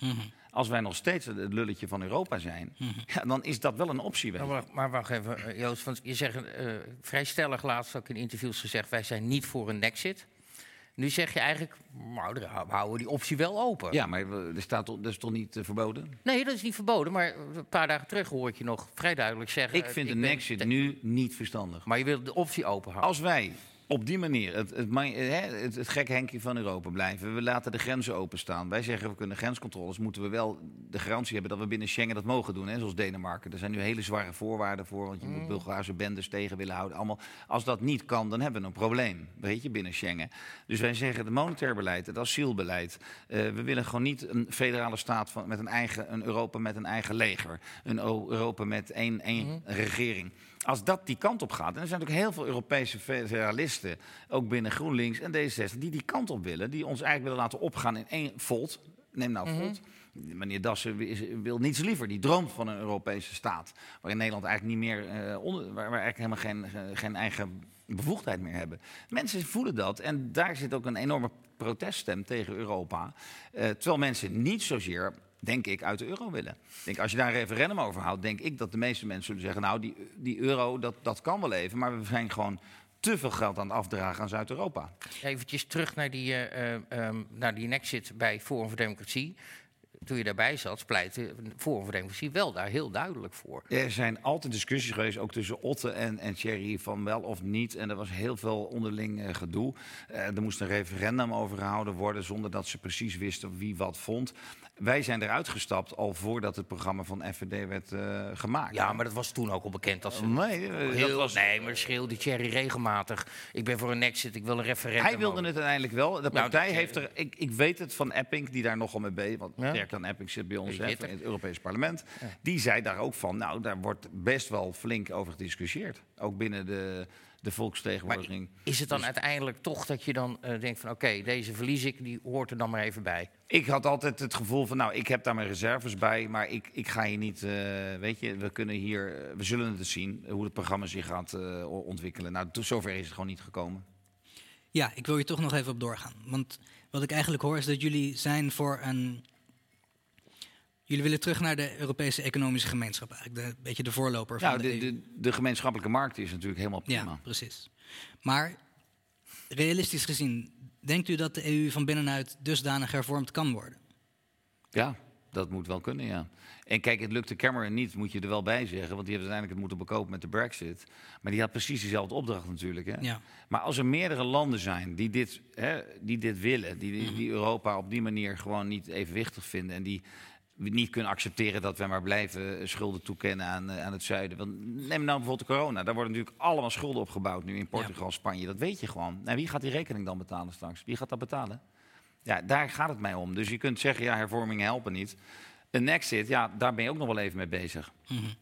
als wij nog steeds het lulletje van Europa zijn, ja, dan is dat wel een optie. Maar je. wacht, maar wacht even, eh, Joost. Want je zegt eh, vrij stellig laatst ook in interviews gezegd... wij zijn niet voor een exit. Nu zeg je eigenlijk, nou, we houden die optie wel open. Ja, maar er staat, dat is toch niet eh, verboden? Nee, dat is niet verboden. Maar een paar dagen terug hoor ik je nog vrij duidelijk zeggen... Ik eh, vind een ben Nexit te- nu niet verstandig. Maar je wil de optie open houden. Als wij op die manier het, het, hè, het, het gek Henkie van Europa blijven, we laten de grenzen openstaan. Wij zeggen we kunnen grenscontroles, moeten we wel de garantie hebben dat we binnen Schengen dat mogen doen, hè, zoals Denemarken. Er zijn nu hele zware voorwaarden voor, want je moet Bulgaarse bendes tegen willen houden. Allemaal. Als dat niet kan, dan hebben we een probleem, weet je, binnen Schengen. Dus wij zeggen het monetair beleid, het asielbeleid. eh, we willen gewoon niet een federale staat van, met een eigen, een Europa met een eigen leger, een Europa met één, één regering. Als dat die kant op gaat, en er zijn natuurlijk heel veel Europese federalisten, ook binnen GroenLinks en D66, die die kant op willen, die ons eigenlijk willen laten opgaan in één Volt. Neem nou Volt. Meneer Dassen wil niets liever. Die droomt van een Europese staat. Waarin Nederland eigenlijk niet meer. eh, onder, waar we eigenlijk helemaal geen, geen eigen bevoegdheid meer hebben. Mensen voelen dat. En daar zit ook een enorme proteststem tegen Europa. Eh, terwijl mensen niet zozeer. Denk ik, uit de euro willen. Denk, als je daar een referendum over houdt, denk ik dat de meeste mensen zullen zeggen: Nou, die, die euro, dat, dat kan wel even, maar we zijn gewoon te veel geld aan het afdragen aan Zuid-Europa. Eventjes terug naar die, eh, ehm, naar die exit bij Forum voor Democratie. Toen je daarbij zat, pleitte Forum voor Democratie wel daar heel duidelijk voor. Er zijn altijd discussies geweest, ook tussen Otte en, en Thierry, van wel of niet. En er was heel veel onderling eh, gedoe. Er moest een referendum over gehouden worden, zonder dat ze precies wisten wie wat vond. Wij zijn eruit gestapt al voordat het programma van FVD werd eh, gemaakt. Ja, maar dat was toen ook al bekend. Dat ze Nee, eh, heel, dat was, nee, maar schreeuwde Thierry regelmatig. Ik ben voor een exit, ik wil een referendum. hij wilde over. het uiteindelijk wel. De Nou, partij dat- heeft er. Ik, ik weet het van Epping, die daar nogal mee bezig. Want Ja? Dirk dan Epping zit bij ons hè, in het Europees Parlement. Die zei daar ook van. Nou, daar wordt best wel flink over gediscussieerd. Ook binnen de, de volksvertegenwoordiging. Is het dan uiteindelijk toch dat je dan eh, denkt van... oké, deze verlies ik, die hoort er dan maar even bij. Ik had altijd het gevoel van, nou, ik heb daar mijn reserves bij, maar ik, ik ga hier niet, eh, weet je, we kunnen hier, eh, we zullen het zien, hoe het programma zich gaat eh, ontwikkelen. Nou, tot zover is het gewoon niet gekomen. Ja, ik wil hier toch nog even op doorgaan. Want wat ik eigenlijk hoor is dat jullie zijn voor een. Jullie willen terug naar de Europese Economische Gemeenschap, eigenlijk. De, een beetje de voorloper van de, de, EU. de, de gemeenschappelijke markt is natuurlijk helemaal prima. Ja, precies. Maar realistisch gezien, denkt u dat de EU van binnenuit dusdanig hervormd kan worden? Ja, dat moet wel kunnen, ja. En kijk, het lukte Cameron niet, moet je er wel bij zeggen. Want die heeft uiteindelijk het moeten bekopen met de brexit. Maar die had precies dezelfde opdracht natuurlijk. Hè? Ja. Maar als er meerdere landen zijn die dit, hè, die dit willen... Die, die, die Europa op die manier gewoon niet evenwichtig vinden... en die niet kunnen accepteren dat wij maar blijven schulden toekennen aan, eh, aan het zuiden. Want neem nou bijvoorbeeld de corona. Daar worden natuurlijk allemaal schulden opgebouwd nu in Portugal, Spanje. Dat weet je gewoon. Nou, wie gaat die rekening dan betalen straks? Wie gaat dat betalen? Ja, daar gaat het mij om. Dus je kunt zeggen, ja, hervormingen helpen niet. Een exit, ja, daar ben je ook nog wel even mee bezig.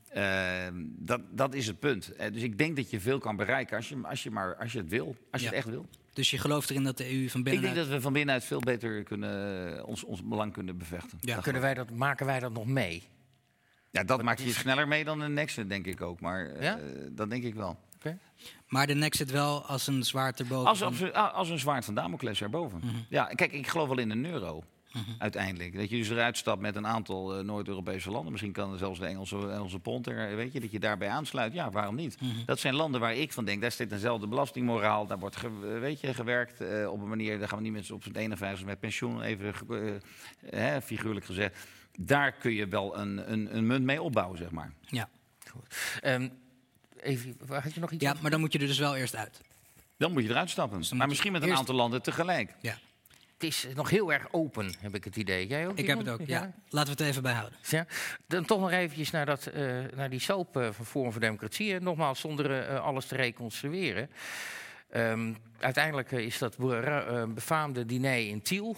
Eh, dat, dat is het punt. Eh, dus ik denk dat je veel kan bereiken als je, als je, maar, als je het wil. Als je Ja. het echt wil. Dus je gelooft erin dat de EU van Ik binnenuit... denk dat we van binnenuit veel beter kunnen, ons, ons belang kunnen bevechten. Ja. Dat Kunnen wij dat, maken wij dat nog mee? Ja, dat maakt je sneller mee dan een Nexit, denk ik ook. Maar eh, dat denk ik wel. Maar de Nexit wel als een zwaard erboven. Als, als, als een zwaard van Damocles erboven. Ja, kijk, ik geloof wel in een euro. Uiteindelijk. Dat je dus eruit stapt met een aantal eh, Noord-Europese landen. Misschien kan zelfs de Engelse, Engelse pond er, weet je, dat je daarbij aansluit. Ja, waarom niet? Dat zijn landen waar ik van denk, daar zit dezelfde belastingmoraal. Daar wordt, ge- weet je, gewerkt eh, op een manier, daar gaan we niet mensen op z'n 51 met pensioen, even eh, figuurlijk gezegd. Daar kun je wel een, een, een munt mee opbouwen, zeg maar. Ja. Ehm, even, waar had je nog iets ja, over? maar dan moet je er dus wel eerst uit. Dan moet je eruit stappen. dan maar misschien met een eerst- aantal landen tegelijk. Ja, Het is nog heel erg open, heb ik het idee. Jij ook? ik heb het ook. Ja. Laten we het even bijhouden. Ja. Dan toch nog eventjes naar, dat, eh, naar die soap eh, van Forum voor Democratie. Nogmaals, zonder eh, alles te reconstrueren. Ehm, uiteindelijk is dat be- befaamde diner in Tiel.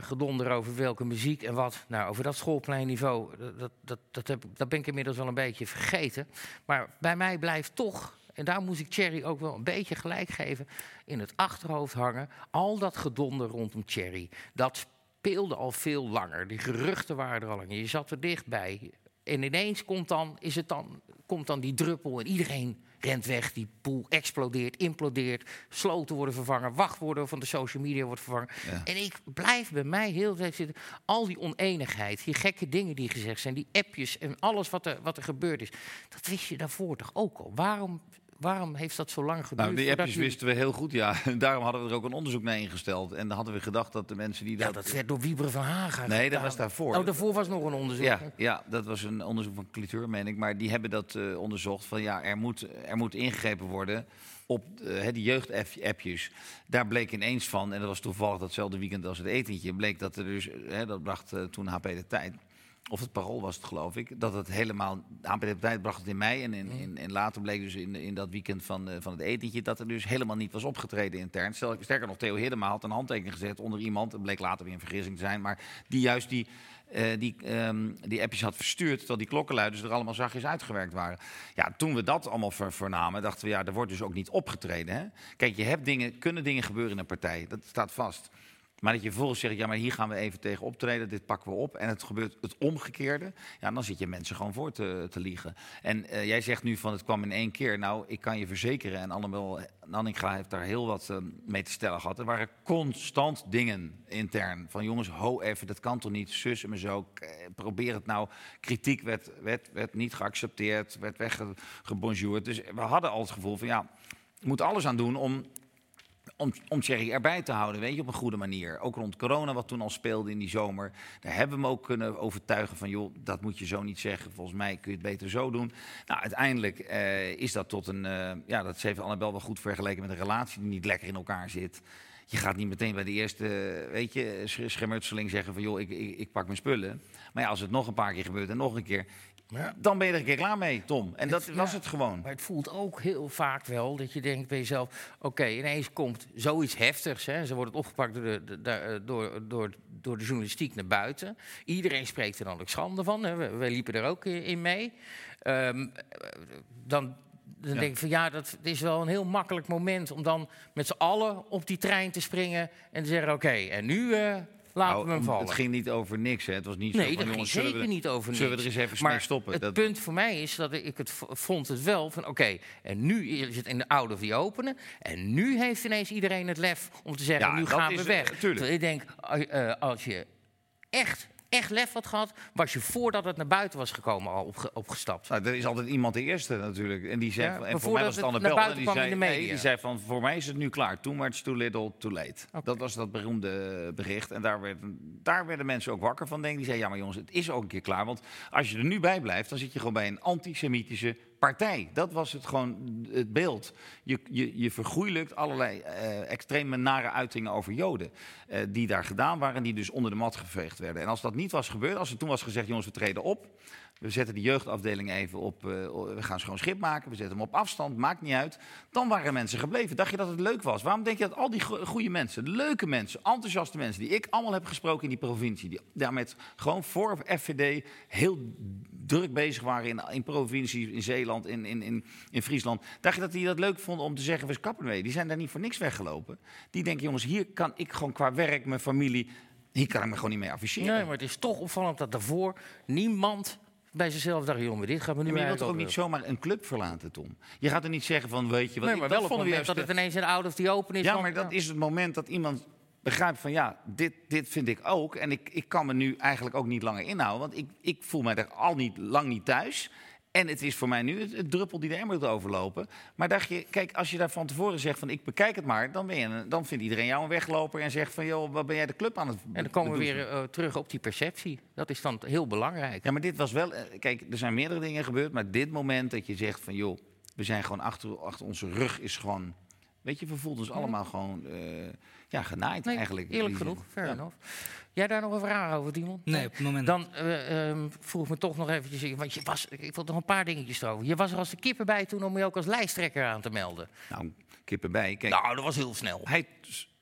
Gedonder over welke muziek en wat. Nou, over dat schoolpleinniveau, dat, dat, dat, heb, dat ben ik inmiddels wel een beetje vergeten. Maar bij mij blijft toch, en daar moest ik Thierry ook wel een beetje gelijk geven, in het achterhoofd hangen. Al dat gedonder rondom Thierry. Dat speelde al veel langer. Die geruchten waren er al langer. Je zat er dichtbij. En ineens komt dan, is het dan, komt dan die druppel en iedereen rent weg. Die pool explodeert, implodeert. Sloten worden vervangen, wachtwoorden van de social media wordt vervangen. Ja. En ik blijf bij mij heel de zitten. Al die oneenigheid, die gekke dingen die gezegd zijn, die appjes en alles wat er, wat er gebeurd is. Dat wist je daarvoor toch ook al? Waarom, waarom heeft dat zo lang geduurd? Nou, die appjes wisten we heel goed, ja. En daarom hadden we er ook een onderzoek naar ingesteld. En dan hadden we gedacht dat de mensen die Ja, dat... dat werd door Wieberen van Haga Nee, dat was daarvoor. Oh, daarvoor was nog een onderzoek. Ja, ja, dat was een onderzoek van Cliteur, meen ik. Maar die hebben dat eh, onderzocht van ja, er moet, er moet ingegrepen worden op hè, die jeugdappjes. Daar bleek ineens van, en dat was toevallig datzelfde weekend als het etentje, bleek dat er dus, eh, hè, dat bracht toen HP de Tijd. Of het parool was het, geloof ik. Dat het helemaal. De Tijd bracht het in mei. En, in, in, en later bleek dus in, in dat weekend van, eh, van het etentje. dat er dus helemaal niet was opgetreden intern. Stel, sterker nog, Theo Hiddema had een handtekening gezet onder iemand. Het bleek later weer een vergissing te zijn. Maar die juist die, eh, die, ehm, die appjes had verstuurd. terwijl die klokkenluiders er allemaal zachtjes uitgewerkt waren. Ja, toen we dat allemaal ver, vernamen. dachten we, ja, er wordt dus ook niet opgetreden. Hè? Kijk, je hebt dingen, kunnen dingen gebeuren in een partij. Dat staat vast. Maar dat je vervolgens zegt, ja, maar hier gaan we even tegen optreden, dit pakken we op. En het gebeurt het omgekeerde. Ja, dan zit je mensen gewoon voor te, te liegen. En eh, jij zegt nu van het kwam in één keer. Nou, ik kan je verzekeren, en Annabel Nanninga heeft daar heel wat eh, mee te stellen gehad. Er waren constant dingen intern. Van jongens, ho even, dat kan toch niet, zus en zo. Probeer het nou. Kritiek werd, werd, werd niet geaccepteerd, werd weggebonjourd. Dus we hadden al het gevoel van ja, moet alles aan doen om om, om erbij te houden, weet je, op een goede manier. Ook rond corona, wat toen al speelde in die zomer. Daar hebben we hem ook kunnen overtuigen van, joh, dat moet je zo niet zeggen. Volgens mij kun je het beter zo doen. Nou, uiteindelijk eh, is dat tot een, eh, ja, dat heeft Annabel wel goed vergeleken met een relatie die niet lekker in elkaar zit. Je gaat niet meteen bij de eerste, weet je, sch- schermutseling zeggen van, joh, ik, ik, ik pak mijn spullen. Maar ja, als het nog een paar keer gebeurt en nog een keer, dan ben je er een keer klaar mee, Tom. En dat was Ja. het gewoon. Maar het voelt ook heel vaak wel dat je denkt bij jezelf... oké, ineens komt zoiets heftigs. Hè. Ze wordt opgepakt door de, eh, door, door, door de journalistiek naar buiten. Iedereen spreekt er dan ook schande van. Hè. We, wij liepen er ook in mee. Ehm, eh, dan dan Ja. denk ik van ja, dat het is wel een heel makkelijk moment... om dan met z'n allen op die trein te springen en te zeggen... oké, en nu eh, laten Nou, we hem vallen. Het ging niet over niks, hè. Het was niet zo Nee, van, dat ging jongens, zullen zeker we- niet over Zullen we niks. er eens even maar stoppen? Het Dat- punt voor mij is dat ik het vond het wel van oké, en nu is het in de oude of die openen. En nu heeft ineens iedereen het lef om te zeggen, Ja, nu gaan we weg. eh, tuurlijk. Ik denk, eh, eh, als je echt, echt lef had gehad, was je voordat het naar buiten was gekomen al opge- opgestapt. Nou, er is altijd iemand de eerste natuurlijk. En die zei, Ja, en voor mij was het Anne naar Bel. En die zei, de nee, die zei van, voor mij is het nu klaar. Too much, too little, too late. Dat was dat beroemde bericht. En daar, werd, daar werden mensen ook wakker van, denk. Die zeiden, ja maar jongens, het is ook een keer klaar. Want als je er nu bij blijft, dan zit je gewoon bij een antisemitische partij. Dat was het gewoon het beeld. Je, je, je vergoeilijkt allerlei eh extreme nare uitingen over Joden. eh, die daar gedaan waren en die dus onder de mat geveegd werden. En als dat niet was gebeurd, als er toen was gezegd, jongens, we treden op. We zetten de jeugdafdeling even op. eh, we gaan schoon schip maken. We zetten hem op afstand. Maakt niet uit. Dan waren mensen gebleven. Dacht je dat het leuk was? Waarom denk je dat al die go- goede mensen, leuke mensen, enthousiaste mensen. die ik allemaal heb gesproken in die provincie. die daar met gewoon voor FVD heel druk bezig waren in, in provincies, in Zeeland, in, in, in, in Friesland. Dacht je dat die dat leuk vonden om te zeggen: we kappen mee? Die zijn daar niet voor niks weggelopen. Die denken: jongens, hier kan ik gewoon qua werk, mijn familie. hier kan ik me gewoon niet mee afficheren. Nee, maar het is toch opvallend dat daarvoor niemand bij zichzelf dacht, jongen, dit gaat me nu Ja, maar je wilt ook niet zomaar een club verlaten, Tom? Je gaat er niet zeggen van, weet je wat, Nee, ik- dat wel op het vonden we moment dat het ineens in de out of the open is. ja, maar dat is het moment dat iemand begrijpt van, ja, dit, dit vind ik ook. En ik, ik kan me nu eigenlijk ook niet langer inhouden, want ik, ik voel mij er al niet, lang niet thuis. En het is voor mij nu het, het druppel die de emmer moet overlopen. Maar dacht je, kijk, als je daar van tevoren zegt van, ik bekijk het maar, dan, ben je dan vindt iedereen jou een wegloper en zegt van, joh, wat ben jij de club aan het En dan komen we weer eh, terug op die perceptie. Dat is dan heel belangrijk. Ja, maar dit was wel. eh, Kijk, er zijn meerdere dingen gebeurd. Maar dit moment dat je zegt van joh, we zijn gewoon achter, achter onze rug is gewoon. Weet je, we voelden ons allemaal gewoon eh, ja, genaaid Nee, eigenlijk. eerlijk genoeg, fair Ja. enough. Jij daar nog een vraag over, Dimon? Nee, op het moment Dan ehm, vroeg ik me toch nog eventjes, want je was, ik wil nog een paar dingetjes erover. Je was er als de kippen bij toen om je ook als lijsttrekker aan te melden. Nou, kippen bij. Kijk, Nou, dat was heel snel. hij,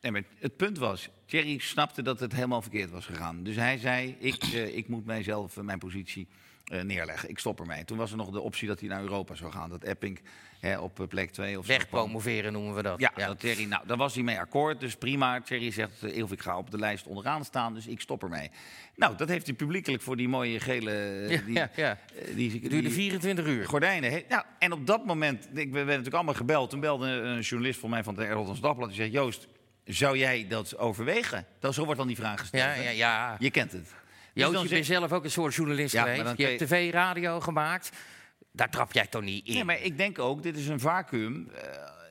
Nee, maar het punt was, Thierry snapte dat het helemaal verkeerd was gegaan. Dus hij zei, ik, eh, ik moet mijzelf, eh, mijn positie eh, neerleggen. Ik stop ermee. Toen was er nog de optie dat hij naar Europa zou gaan. Dat Epping hè, op plek 2 of. Wegpromoveren noemen we dat. Ja, Dat Thierry, nou, daar was hij mee akkoord. Dus prima. Thierry zegt, Ilf, ik ga op de lijst onderaan staan, dus ik stop ermee. Nou, dat heeft hij publiekelijk voor die mooie gele... Ja, die, ja, ja. die, duurde die- 24 uur. gordijnen. He- Nou, en op dat moment, ik, we werden natuurlijk allemaal gebeld. Toen belde een journalist van mij van het Rotterdams Dagblad. Die zei, Joost, zou jij dat overwegen? Dat, zo wordt dan die vraag gesteld. Ja, ja, ja. Je kent het. Dus Joost, dan je bent zelf ook een soort journalist Ja, geweest. dan Je hebt tv, radio gemaakt. Daar trap jij toch niet in? Nee, maar ik denk ook, dit is een vacuüm. Eh,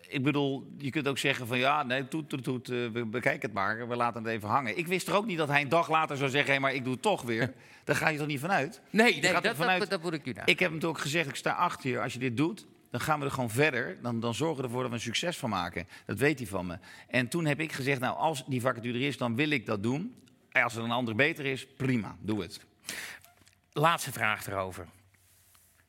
ik bedoel, je kunt ook zeggen van ja, nee, toet, toet, toet, eh, we bekijken het maar, we laten het even hangen. Ik wist er ook niet dat hij een dag later zou zeggen, hé, maar ik doe het toch weer. Daar ga je toch niet vanuit? nee, nee dat, ervan uit- dat, dat moet ik u nou. Ik heb hem toen ook gezegd, ik sta achter je, als je dit doet, dan gaan we er gewoon verder. Dan, dan zorgen we ervoor dat we een succes van maken. Dat weet hij van me. En toen heb ik gezegd, nou, als die vacature er is, dan wil ik dat doen. En als er een ander beter is, prima, doe het. Laatste vraag erover.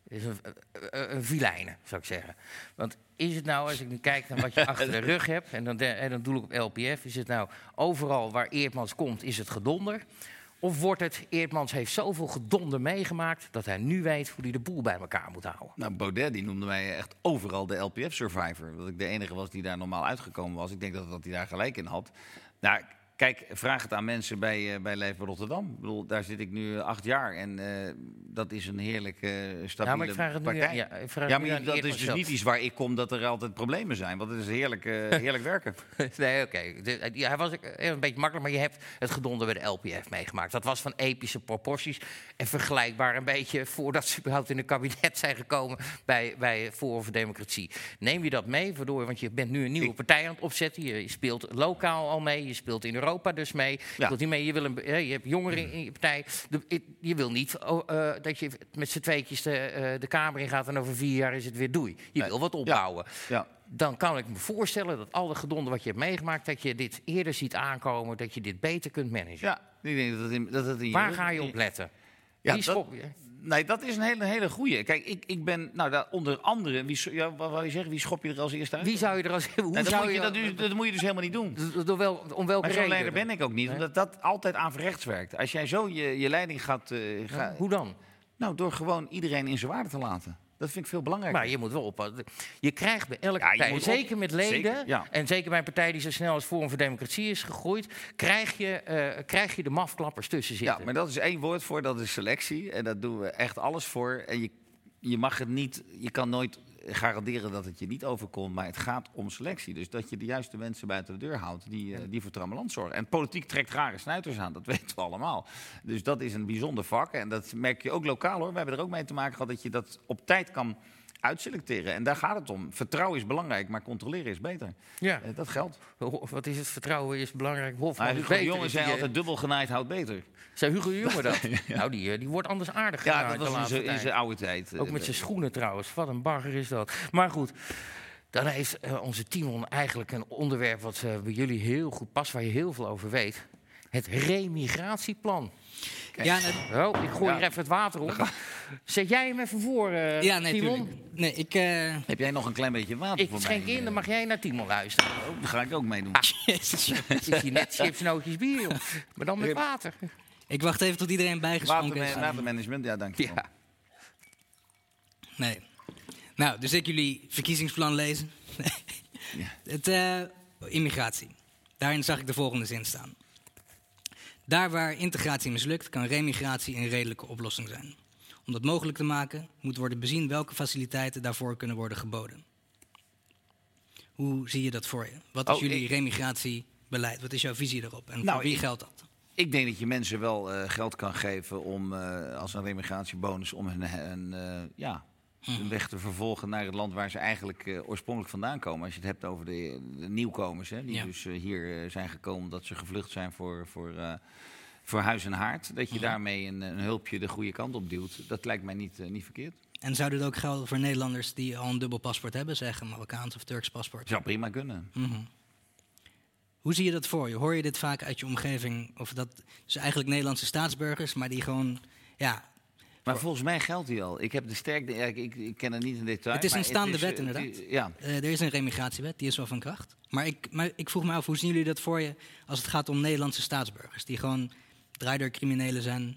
Is een, een, een vilijnen, zou ik zeggen. Want is het nou, als ik nu kijk naar wat je achter de rug hebt, en dan, en dan doe ik op LPF, is het nou overal waar Eerdmans komt, is het gedonder? Of wordt het, Eerdmans heeft zoveel gedonder meegemaakt, dat hij nu weet hoe hij de boel bij elkaar moet houden? Nou, Baudet die noemde mij echt overal de LPF-survivor. Dat ik de enige was die daar normaal uitgekomen was. Ik denk dat, dat hij daar gelijk in had. Nou, kijk, vraag het aan mensen bij, eh bij Leven Rotterdam. Ik bedoel, daar zit ik nu acht jaar en eh, dat is een heerlijke, eh, stabiele Ja, maar ik vraag het nu, partij. ja, ik vraag Ja, nu maar aan dat is dus niet iets waar ik kom dat er altijd problemen zijn. Want het is heerlijk, eh, heerlijk werken. Nee, oké. Ja, Hij was een beetje makkelijk, maar je hebt het gedonder bij de LPF meegemaakt. Dat was van epische proporties en vergelijkbaar een beetje voordat ze überhaupt in het kabinet zijn gekomen bij, bij Forum voor Democratie. Neem je dat mee, waardoor, want je bent nu een nieuwe partij aan het opzetten. Je, je speelt lokaal al mee, je speelt in Europa dus mee. Je, speelt niet mee. je, wil een, je hebt jongeren in je partij. Je wil niet oh, eh, dat je met z'n tweetjes de, eh, de Kamer in gaat en over vier jaar is het weer doei. Je Nee. wil wat opbouwen Ja. dan kan ik me voorstellen dat al de gedonder wat je hebt meegemaakt, dat je dit eerder ziet aankomen, dat je dit beter kunt managen. ja, ik denk dat het in, dat het in Waar ga je op letten? Ja, dat- schop je? Nee, dat is een hele, hele goeie. Kijk, ik, ik ben, nou, daar, onder andere, wie, ja, wat wou je zeggen, wie schop je er als eerste uit? Wie zou je er als... Hoe Nee, dat, zou moet je, dat, dus- dat moet je dus helemaal niet doen. door- door wel, om welke Maar zo'n leider ben ik ook niet, Nee? omdat dat altijd averechts werkt. Als jij zo je, je leiding gaat, eh, ga- Hoe dan? Nou, door gewoon iedereen in zijn waarde te laten. Dat vind ik veel belangrijker. Maar je moet wel oppassen. Je krijgt bij elke Ja, partij, zeker met leden, Zeker, ja. en zeker bij een partij die zo snel als Forum voor Democratie is gegroeid, krijg je, eh, krijg je de mafklappers tussen zitten. ja, maar dat is één woord voor, dat is selectie. En daar doen we echt alles voor. En je, je mag het niet, je kan nooit garanderen dat het je niet overkomt, maar het gaat om selectie. Dus dat je de juiste mensen buiten de deur houdt die, eh, die voor trammeland zorgen. En politiek trekt rare snuiters aan, dat weten we allemaal. Dus dat is een bijzonder vak. En dat merk je ook lokaal hoor. We hebben er ook mee te maken gehad dat je dat op tijd kan uitselecteren. En daar gaat het om. Vertrouwen is belangrijk, maar controleren is beter. Ja. Eh, dat geldt. Ho- Wat is het? Vertrouwen is belangrijk. Hofman Maar is Hugo. Jonge zei eh, altijd dubbel genaaid houdt beter. Zei Hugo de Jonge dat? Nou, die, eh, die wordt anders aardig Ja, genaaid dat de was in zijn- in tijd. zijn oude tijd. Ook met zijn schoenen trouwens. Wat een bagger is dat. Maar goed, dan heeft onze Timon eigenlijk een onderwerp wat eh, bij jullie heel goed past, waar je heel veel over weet. Het remigratieplan. Ja, Oh, ik gooi Ja. hier even het water op. Zet jij hem even voor, eh, ja, nee, Timon? tuurlijk. Nee, ik... eh, Heb jij nog een klein beetje water Ik voor schenk mij? in, dan mag jij naar Timon luisteren. Oh, daar ga ik ook mee doen. Jezus. Het is hier net chipsnootjes bier, joh. maar dan met water. ik wacht even tot iedereen bijgeschonken is. Waterman- Watermanagement, ja, dank je. wel. Ja. Nee. Nou, dus ik jullie verkiezingsplan lezen. Ja. Het, eh, immigratie. Daarin zag ik de volgende zin staan. Daar waar integratie mislukt, kan remigratie een redelijke oplossing zijn. Om dat mogelijk te maken, moet worden bezien welke faciliteiten daarvoor kunnen worden geboden. Hoe zie je dat voor je? Wat is Oh, jullie ik- remigratiebeleid? Wat is jouw visie daarop? En Nou, voor wie ik- geldt dat? Ik denk dat je mensen wel eh, geld kan geven om, eh, als een remigratiebonus om hun, hun, eh, ja, hun weg te vervolgen naar het land waar ze eigenlijk eh, oorspronkelijk vandaan komen. Als je het hebt over de, de nieuwkomers, hè, die Ja. dus eh, hier eh, zijn gekomen dat ze gevlucht zijn voor, voor, voor huis en haard. Dat je daarmee een, een hulpje de goede kant op duwt. Dat lijkt mij niet, niet verkeerd. En zou dit ook gelden voor Nederlanders die al een dubbel paspoort hebben, zeggen Marokkaans of Turks paspoort? Zou prima kunnen. Mhm. Hoe zie je dat voor je? Hoor je dit vaak uit je omgeving? Of dat dus eigenlijk Nederlandse staatsburgers, maar die gewoon ja, Maar volgens mij geldt die al. Ik heb de sterkte, ik, ik, ik ken het niet in detail. Het is een staande is, wet, eh, inderdaad. ja, Eh, er is een remigratiewet, die is wel van kracht. Maar ik, maar ik vroeg me af, hoe zien jullie dat voor je als het gaat om Nederlandse staatsburgers... die gewoon draaideurcriminelen zijn?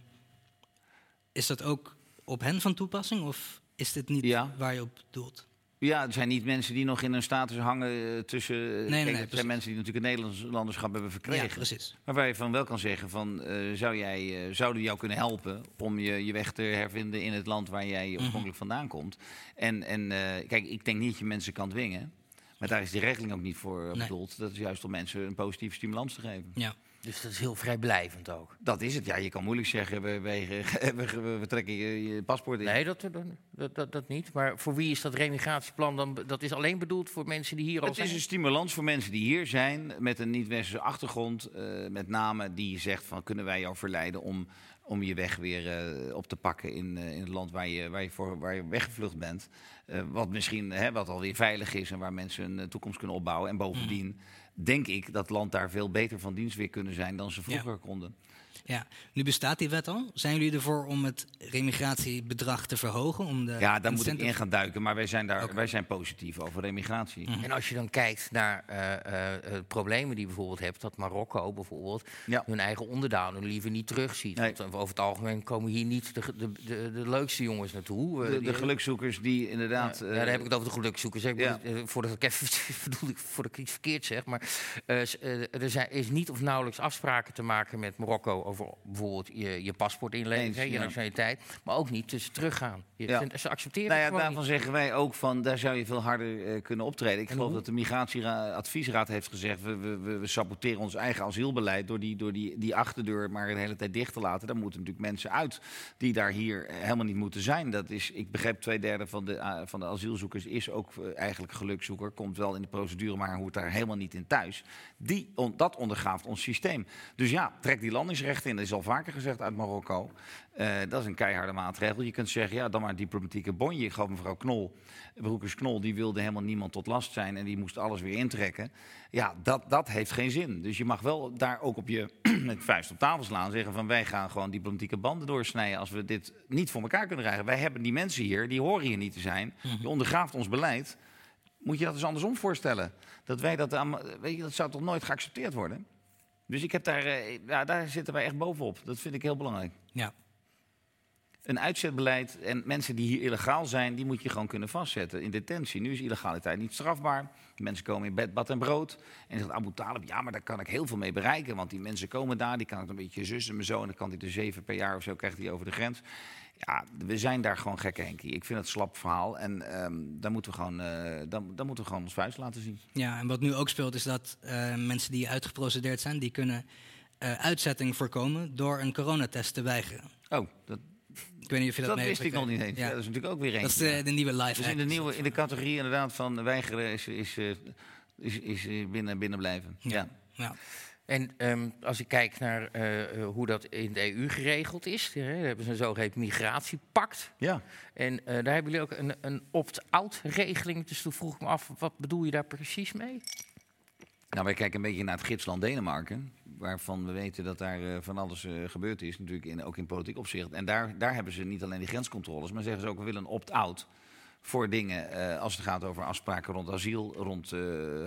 Is dat ook op hen van toepassing of is dit niet Ja. waar je op doelt? Ja, er zijn niet mensen die nog in hun status hangen eh, tussen... eh, nee, kijk, nee, het zijn mensen die natuurlijk het Nederlands landerschap hebben verkregen. Ja, precies. Maar waar je van wel kan zeggen van, eh, zou jij, zouden jou kunnen helpen om je, je weg te hervinden in het land waar jij Mhm. oorspronkelijk vandaan komt. En, en kijk, ik denk niet dat je mensen kan dwingen. Maar daar is die regeling ook niet voor Nee. bedoeld. Dat is juist om mensen een positieve stimulans te geven. Ja. Dus dat is heel vrijblijvend ook. Dat is het. Ja, je kan moeilijk zeggen, we, we, we, we trekken je, je paspoort in. Nee, dat, dat, dat, dat niet. Maar voor wie is dat remigratieplan dan? Dat is alleen bedoeld voor mensen die hier al Het zijn? is een stimulans voor mensen die hier zijn met een niet-westerse achtergrond. eh, met name die zegt van kunnen wij jou verleiden om, om je weg weer eh, op te pakken in, eh, in het land waar je, waar je, voor, waar je weggevlucht bent. Wat misschien hè, wat alweer veilig is en waar mensen een toekomst kunnen opbouwen. En bovendien denk ik dat land daar veel beter van dienst weer kunnen zijn dan ze vroeger konden. Ja, nu bestaat die wet al. Zijn jullie ervoor om het remigratiebedrag te verhogen? Om de Ja, daar moet ik in gaan duiken. Maar wij zijn, daar, wij zijn positief over remigratie. En als je dan kijkt naar eh, eh, eh, problemen die je bijvoorbeeld hebt, dat Marokko bijvoorbeeld Ja. hun eigen onderdanen liever niet terugziet. Nee. Want over het algemeen komen hier niet de, de, de, de leukste jongens naartoe. De, die- de gelukzoekers die inderdaad... Ja, eh, ja, daar heb ik het over de gelukzoekers. Ja. voordat ik even bedoel ik voordat ik iets verkeerd zeg, maar er zijn, is niet of nauwelijks afspraken te maken met Marokko over bijvoorbeeld je, je paspoort inleveren, je ja. nationaliteit, maar ook niet tussen teruggaan. Je, Ja. ze, accepteren Nou ja, daarvan niet. zeggen wij ook van, daar zou je veel harder eh, kunnen optreden. Ik En geloof hoe? dat de migratieadviesraad heeft gezegd, we, we, we, we saboteren ons eigen asielbeleid door, die, door die, die achterdeur maar de hele tijd dicht te laten. Daar moeten natuurlijk mensen uit die daar hier eh, helemaal niet moeten zijn. Dat is, ik begrijp, twee derde van de, eh, van de asielzoekers is ook eigenlijk gelukzoeker. Komt wel in de procedure, maar hoort daar helemaal niet in thuis. Die, on- dat ondergaaft ons systeem. Dus ja, trek die landingsrechten Dat is al vaker gezegd uit Marokko. Eh, dat is een keiharde maatregel. Je kunt zeggen, ja, dan maar een diplomatieke bonje. Ik geloof mevrouw Knol, Broekers Knol, die wilde helemaal niemand tot last zijn en die moest alles weer intrekken. Ja, dat, dat heeft geen zin. Dus je mag wel daar ook op je met vuist op tafel slaan. Zeggen van wij gaan gewoon diplomatieke banden doorsnijden als we dit niet voor elkaar kunnen krijgen. Wij hebben die mensen hier, die horen hier niet te zijn. Je ondergraaft ons beleid. Moet je dat eens andersom voorstellen? Dat wij dat, weet je, dat zou toch nooit geaccepteerd worden? Dus ik heb daar, eh, ja, daar zitten wij echt bovenop. Dat vind ik heel belangrijk. Ja. Een uitzetbeleid en mensen die hier illegaal zijn, die moet je gewoon kunnen vastzetten in detentie. Nu is illegaliteit niet strafbaar. Mensen komen in bed, bad en brood. En zegt Abu Talib, ja, maar daar kan ik heel veel mee bereiken. Want die mensen komen daar, die kan ik een beetje zussen en zo. En dan kan hij er zeven per jaar of zo, krijgt hij over de grens. Ja, we zijn daar gewoon gekke Henkie. Ik vind het slap verhaal. En daar, moeten we gewoon, eh, dan, dan moeten we gewoon ons vuist laten zien. Ja, en wat nu ook speelt is dat eh, mensen die uitgeprocedeerd zijn, die kunnen eh, uitzetting voorkomen door een coronatest te weigeren. Oh, dat, Ik weet niet of je dat, dat mee wist ik nog niet eens. Ja, dat is natuurlijk ook weer een. Dat is de, de nieuwe live Dus in de, nieuwe, in de categorie inderdaad van weigeren is, is, eh, is, is, eh, binnen, binnen blijven. Ja. Ja. En ehm, als ik kijk naar eh, hoe dat in de EU geregeld is, hè, daar hebben ze een zogeheten migratiepact. ja. En eh, daar hebben jullie ook een, een opt-out regeling. Dus toen vroeg ik me af, wat bedoel je daar precies mee? Nou, wij kijken een beetje naar het gidsland Denemarken. Waarvan we weten dat daar eh, van alles eh, gebeurd is. Natuurlijk in, ook in politiek opzicht. En daar, daar hebben ze niet alleen die grenscontroles. Maar zeggen ze ook, we willen een opt-out. Voor dingen eh, als het gaat over afspraken rond asiel, rond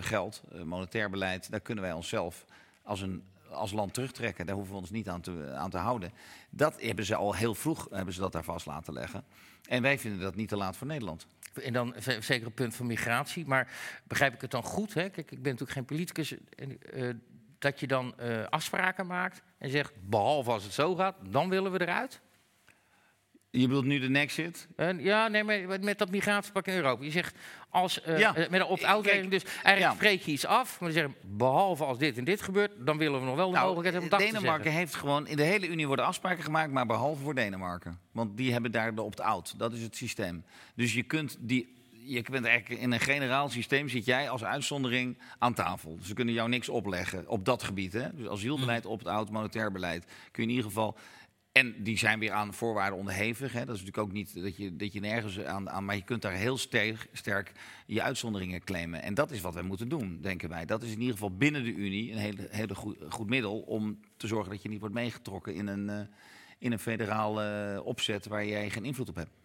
geld, monetair beleid. Daar kunnen wij onszelf als, een, als land terugtrekken. Daar hoeven we ons niet aan te, aan te houden. Dat hebben ze al heel vroeg hebben ze dat daar vast laten leggen. En wij vinden dat niet te laat voor Nederland. En dan zeker een punt van migratie. Maar begrijp ik het dan goed? Hè? Kijk, ik ben natuurlijk geen politicus. En, dat je dan eh, afspraken maakt en zegt, behalve als het zo gaat, dan willen we eruit. Je bedoelt nu de Nexit? En ja, nee, maar met dat migratiepak in Europa. Je zegt, als, eh, Ja. eh, met een opt-out regeling, dus eigenlijk ja. spreek je iets af. Maar dan zeggen, behalve als dit en dit gebeurt, dan willen we nog wel de Nou, mogelijkheid hebben om dat te Denemarken heeft gewoon... In de hele Unie worden afspraken gemaakt, maar behalve voor Denemarken. Want die hebben daar de opt-out. Dat is het systeem. Dus je kunt die... Je bent eigenlijk in een generaal systeem zit jij als uitzondering aan tafel. Ze kunnen jou niks opleggen op dat gebied. Hè? Dus asielbeleid, opt-out, monetair beleid. Kun je in ieder geval... En die zijn weer aan voorwaarden onderhevig. Hè? Dat is natuurlijk ook niet dat je, dat je nergens aan, aan... Maar je kunt daar heel sterk, sterk je uitzonderingen claimen. En dat is wat wij moeten doen, denken wij. Dat is in ieder geval binnen de Unie een hele, hele goed, goed middel... om te zorgen dat je niet wordt meegetrokken in een, eh, in een federaal eh, opzet waar jij geen invloed op hebt.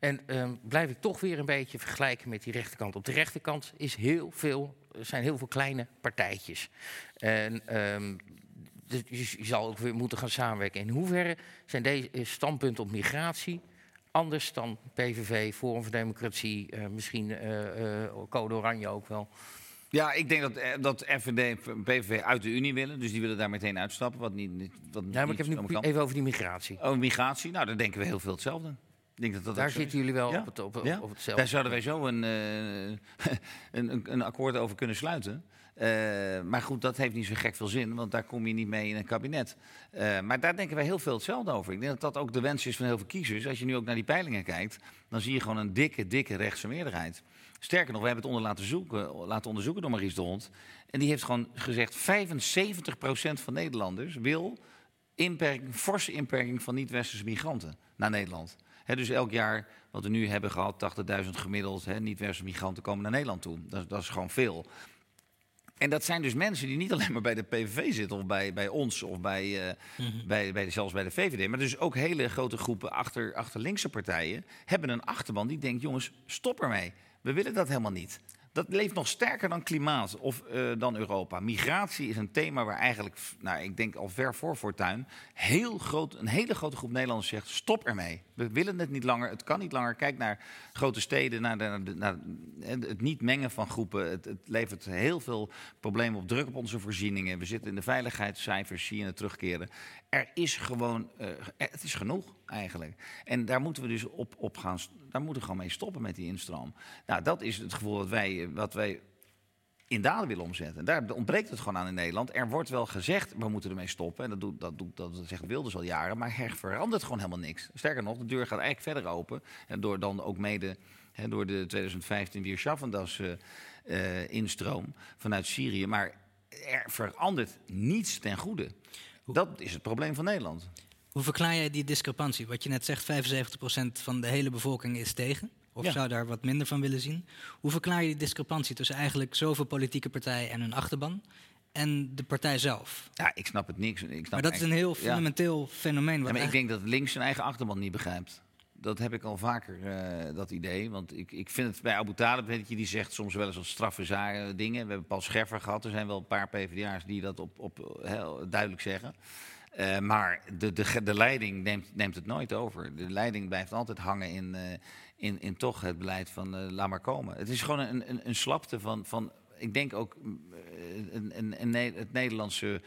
En ehm, blijf ik toch weer een beetje vergelijken met die rechterkant. Op de rechterkant is heel veel, er zijn heel veel kleine partijtjes. En ehm, dus je, zal ook weer moeten gaan samenwerken. In hoeverre zijn deze eh, standpunten op migratie anders dan PVV, Forum voor Democratie, eh, misschien eh, eh, Code Oranje ook wel? Ja, ik denk dat, eh, dat FVD en PVV uit de Unie willen. Dus die willen daar meteen uitstappen. Wat niet, wat Ja, maar ik heb nu even over die migratie. Oh, migratie. Nou, daar denken we heel veel hetzelfde. Ik denk dat dat Daar zitten jullie wel Ja. op, het, op, Ja. op hetzelfde. Daar zouden wij zo een, eh, een, een, een akkoord over kunnen sluiten. Eh, maar goed, dat heeft niet zo gek veel zin, want daar kom je niet mee in een kabinet. Eh, maar daar denken wij heel veel hetzelfde over. Ik denk dat dat ook de wens is van heel veel kiezers. Als je nu ook naar die peilingen kijkt, dan zie je gewoon een dikke, dikke rechtse meerderheid. Sterker nog, we hebben het onder laten, zoeken, laten onderzoeken door Maries de Hond. En die heeft gewoon gezegd, 75% van Nederlanders wil inperking, forse inperking van niet-westerse migranten naar Nederland. Dus elk jaar, wat we nu hebben gehad, 80.000 gemiddeld niet-westerse migranten komen naar Nederland toe. Dat, dat is gewoon veel. En dat zijn dus mensen die niet alleen maar bij de PVV zitten of bij, bij ons of bij, eh, bij, bij, zelfs bij de VVD, maar dus ook hele grote groepen achter, achter linkse partijen hebben een achterban die denkt, jongens, stop ermee. We willen dat helemaal niet. Dat leeft nog sterker dan klimaat of eh, dan Europa. Migratie is een thema waar eigenlijk, nou, ik denk al ver voor Fortuin, heel groot, een hele grote groep Nederlanders zegt: stop ermee. We willen het niet langer, het kan niet langer. Kijk naar grote steden, naar, de, het niet mengen van groepen. Het, het levert heel veel problemen op, druk op onze voorzieningen. We zitten in de veiligheidscijfers, zie je het terugkeren. Er is gewoon, eh, het is genoeg eigenlijk. En daar moeten we dus op, op gaan, daar moeten we gewoon mee stoppen met die instroom. Nou, dat is het gevoel wat wij, wat wij in daden willen omzetten. En daar ontbreekt het gewoon aan in Nederland. Er wordt wel gezegd, we moeten ermee stoppen. En dat, doet, dat, doet, dat zegt Wilders al jaren. Maar er verandert gewoon helemaal niks. Sterker nog, de deur gaat eigenlijk verder open. En door dan ook mede hè, door de 2015 weer Schaffendas eh, eh, instroom vanuit Syrië. Maar er verandert niets ten goede. Dat is het probleem van Nederland. Hoe verklaar jij die discrepantie? Wat je net zegt, 75% van de hele bevolking is tegen. Of Ja. zou daar wat minder van willen zien. Hoe verklaar je die discrepantie tussen eigenlijk zoveel politieke partijen en hun achterban en de partij zelf? Ja, ik snap het niks. Ik snap Maar dat is een heel ja. fundamenteel fenomeen. Wat Ja, maar ik denk dat links zijn eigen achterban niet begrijpt. Dat heb ik al vaker, eh, dat idee. Want ik, ik vind het bij Abu Talib, weet je, die zegt soms wel eens wat straffe dingen. We hebben Paul Scherfer gehad. Er zijn wel een paar PvdA's die dat op, op, heel duidelijk zeggen. Eh, maar de, de, de leiding neemt, neemt het nooit over. De leiding blijft altijd hangen in, eh, in, in toch het beleid van eh, laat maar komen. Het is gewoon een, een, een slapte van, van, ik denk ook mm, een, een, het Nederlandse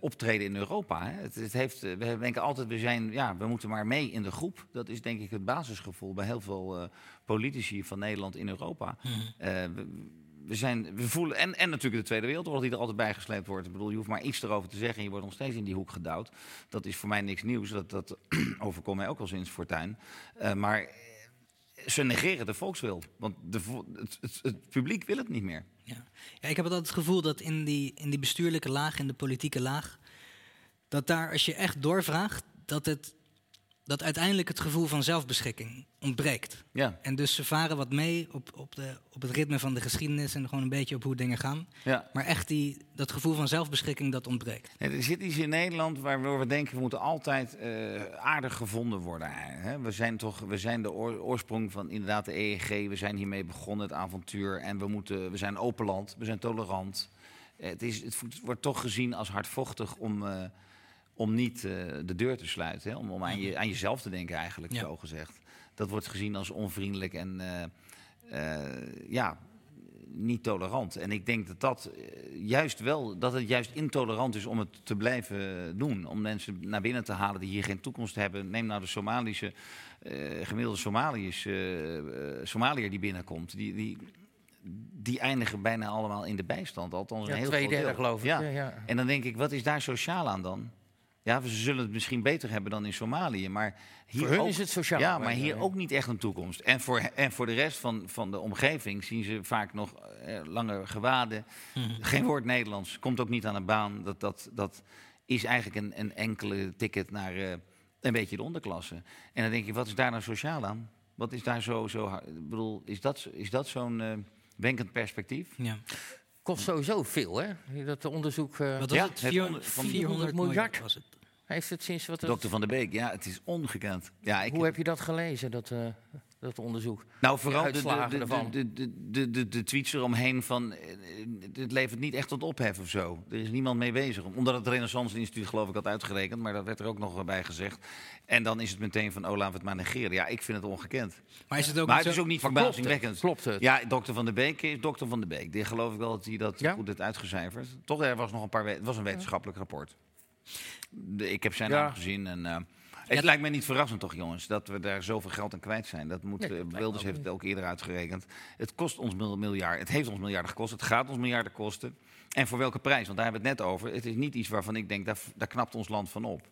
optreden in Europa. Hè. Het, het heeft, we denken altijd, we, zijn, ja, we moeten maar mee in de groep. Dat is denk ik het basisgevoel bij heel veel politici van Nederland in Europa. We, we, zijn, we voelen, en, en natuurlijk de Tweede Wereldoorlog die er altijd bijgesleept wordt. Ik bedoel, je hoeft maar iets erover te zeggen en je wordt nog steeds in die hoek gedouwd. Dat is voor mij niks nieuws. Dat, dat overkomt mij ook wel sinds Fortuin. Eh, maar eh, ze negeren de volkswil. Want de, het, het publiek wil het niet meer. Ja. ja, ik heb altijd het gevoel dat in die, in die bestuurlijke laag, in de politieke laag, dat daar als je echt doorvraagt, dat, het, dat uiteindelijk het gevoel van zelfbeschikking ontbreekt. Ja, En dus ze varen wat mee op, op, de, op het ritme van de geschiedenis en gewoon een beetje op hoe dingen gaan. ja. Maar echt die, dat gevoel van zelfbeschikking, dat ontbreekt. Er zit iets in Nederland waardoor we denken we moeten altijd eh, aardig gevonden worden. Hè? We zijn toch, we zijn de oor- oorsprong van inderdaad de EEG. We zijn hiermee begonnen, het avontuur. En we, moeten, we zijn open land, we zijn tolerant. Eh, Het, is, het wordt toch gezien als hardvochtig om, eh, om niet eh, de deur te sluiten. Hè? Om, om aan, je, aan jezelf te denken eigenlijk, Ja. zo gezegd. Dat wordt gezien als onvriendelijk en eh, eh, ja, niet tolerant. En ik denk dat dat juist wel, dat het juist intolerant is om het te blijven doen. Om mensen naar binnen te halen die hier geen toekomst hebben. Neem nou de Somalische, gemiddelde Somaliërs, eh, Somaliër die binnenkomt. Die, die, die eindigen bijna allemaal in de bijstand. Althans, een Ja, heel twee derde geloof ik. Ja, ja. En dan denk ik, wat is daar sociaal aan dan? Ja, ze zullen het misschien beter hebben dan in Somalië, maar hier Voor ook, is het sociaal. Ja, maar hier ook niet echt een toekomst. En voor, en voor de rest van, van de omgeving zien ze vaak nog eh, lange gewaden. Geen woord Nederlands, komt ook niet aan de baan. Dat, dat, dat is eigenlijk een, een enkele ticket naar eh, een beetje de onderklasse. En dan denk je, wat is daar nou sociaal aan? Wat is daar zo, zo ik bedoel, is dat, is dat zo'n eh wenkend perspectief? Ja. Kost sowieso veel, hè? Dat onderzoek. eh, Wat was Ja, het? het Vier- onder- van 400 miljard was het. Heeft het sinds wat... het- Dokter Van der Beek, ja, het is ongekend. Ja, ik, Hoe heb je dat gelezen, dat, eh, dat onderzoek? nou, vooral de, de, de, de, de, de, de, de tweets eromheen van... eh, Het levert niet echt tot ophef of zo. Er is niemand mee bezig. Omdat het Renaissance Instituut geloof ik had uitgerekend. Maar dat werd er ook nog bij gezegd. En dan is het meteen van, oh, laten we het maar negeren. Ja, ik vind het ongekend. Maar is het ook maar niet het is ook niet verbazingwekkend. het? Klopt het? Ja, dokter Van der Beek is dokter Van der Beek. Die geloof ik wel dat hij dat Ja? goed heeft uitgecijferd. Toch, er was nog een paar... Het was een wetenschappelijk rapport. De- ik heb zijn Ja. naam gezien en... het lijkt mij niet verrassend toch, jongens, dat we daar zoveel geld aan kwijt zijn. Dat moet, Nee, eh, Wilders heeft het ook eerder uitgerekend. Het kost ons mil- miljard, het heeft ons miljarden gekost, het gaat ons miljarden kosten. En voor welke prijs? Want daar hebben we het net over. Het is niet iets waarvan ik denk, daar, daar knapt ons land van op.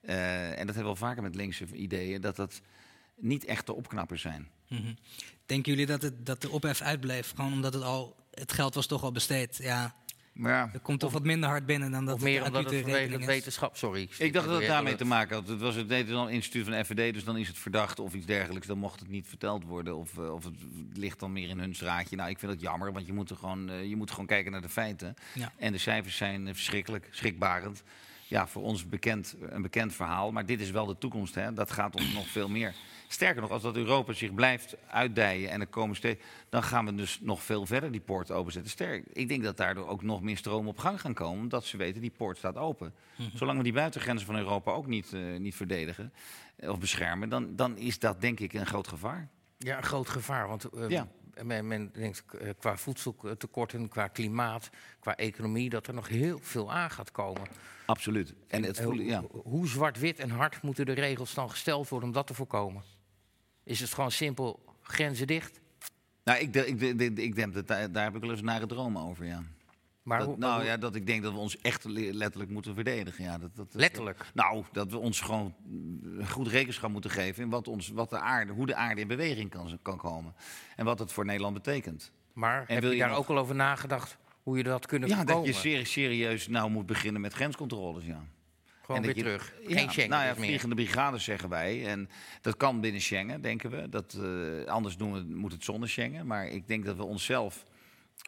Eh, en dat hebben we wel vaker met linkse ideeën, dat dat niet echt de opknappers zijn. Mhm. Denken jullie dat, het, dat de ophef uitbleef? Gewoon omdat het al, het geld was toch al besteed. Ja, Maar ja, er komt toch wat minder hard binnen dan dat Of het meer de omdat het vanwege het wetenschap... Sorry. Ik dacht dat het daarmee te maken had. Het was het Nederlands instituut van de FVD, dus dan is het verdacht of iets dergelijks. Dan mocht het niet verteld worden of, eh, of het ligt dan meer in hun straatje. Nou, ik vind het jammer, want je moet, er gewoon, eh, je moet gewoon kijken naar de feiten. Ja. En de cijfers zijn eh, verschrikkelijk, schrikbarend. Ja, voor ons bekend, een bekend verhaal, maar dit is wel de toekomst. Hè? Dat gaat ons nog veel meer. Sterker nog, als dat Europa zich blijft uitdijen en er komen steeds, dan gaan we dus nog veel verder die poort openzetten. Sterk, ik denk dat daardoor ook nog meer stroom op gang gaan komen, omdat ze weten die poort staat open. Zolang we die buitengrenzen van Europa ook niet, eh, niet verdedigen eh, of beschermen, dan, dan is dat denk ik een groot gevaar. Ja, een groot gevaar. Want eh, Ja. men, men denkt qua voedseltekorten, qua klimaat, qua economie... dat er nog heel veel aan gaat komen. Absoluut. En het voelen, ja. hoe- Hoe zwart-wit en hard moeten de regels dan gesteld worden om dat te voorkomen? Is het gewoon simpel grenzen dicht? Nou, ik, ik, de- ik denk dat daar, daar heb ik wel eens nare dromen over, ja. Maar Dat- hoe- nou hoe- ja, dat ik denk dat we ons echt le- letterlijk moeten verdedigen. Ja, dat, dat, dat- Letterlijk? nou, dat we ons gewoon goed rekenschap moeten geven in wat ons, wat de aarde, hoe de aarde in beweging kan, kan komen. En wat het voor Nederland betekent. Maar heb wil je je daar nog- ook al over nagedacht hoe je dat kunnen Ja, dat voorkomen? je serie- serieus nou moet beginnen met grenscontroles, ja. Gewoon En weer je- terug. Ja, Geen Schengen Nou ja, vliegende brigades zeggen wij. En dat kan binnen Schengen, denken we. Dat, eh, anders doen we, moet het zonder Schengen. Maar ik denk dat we onszelf...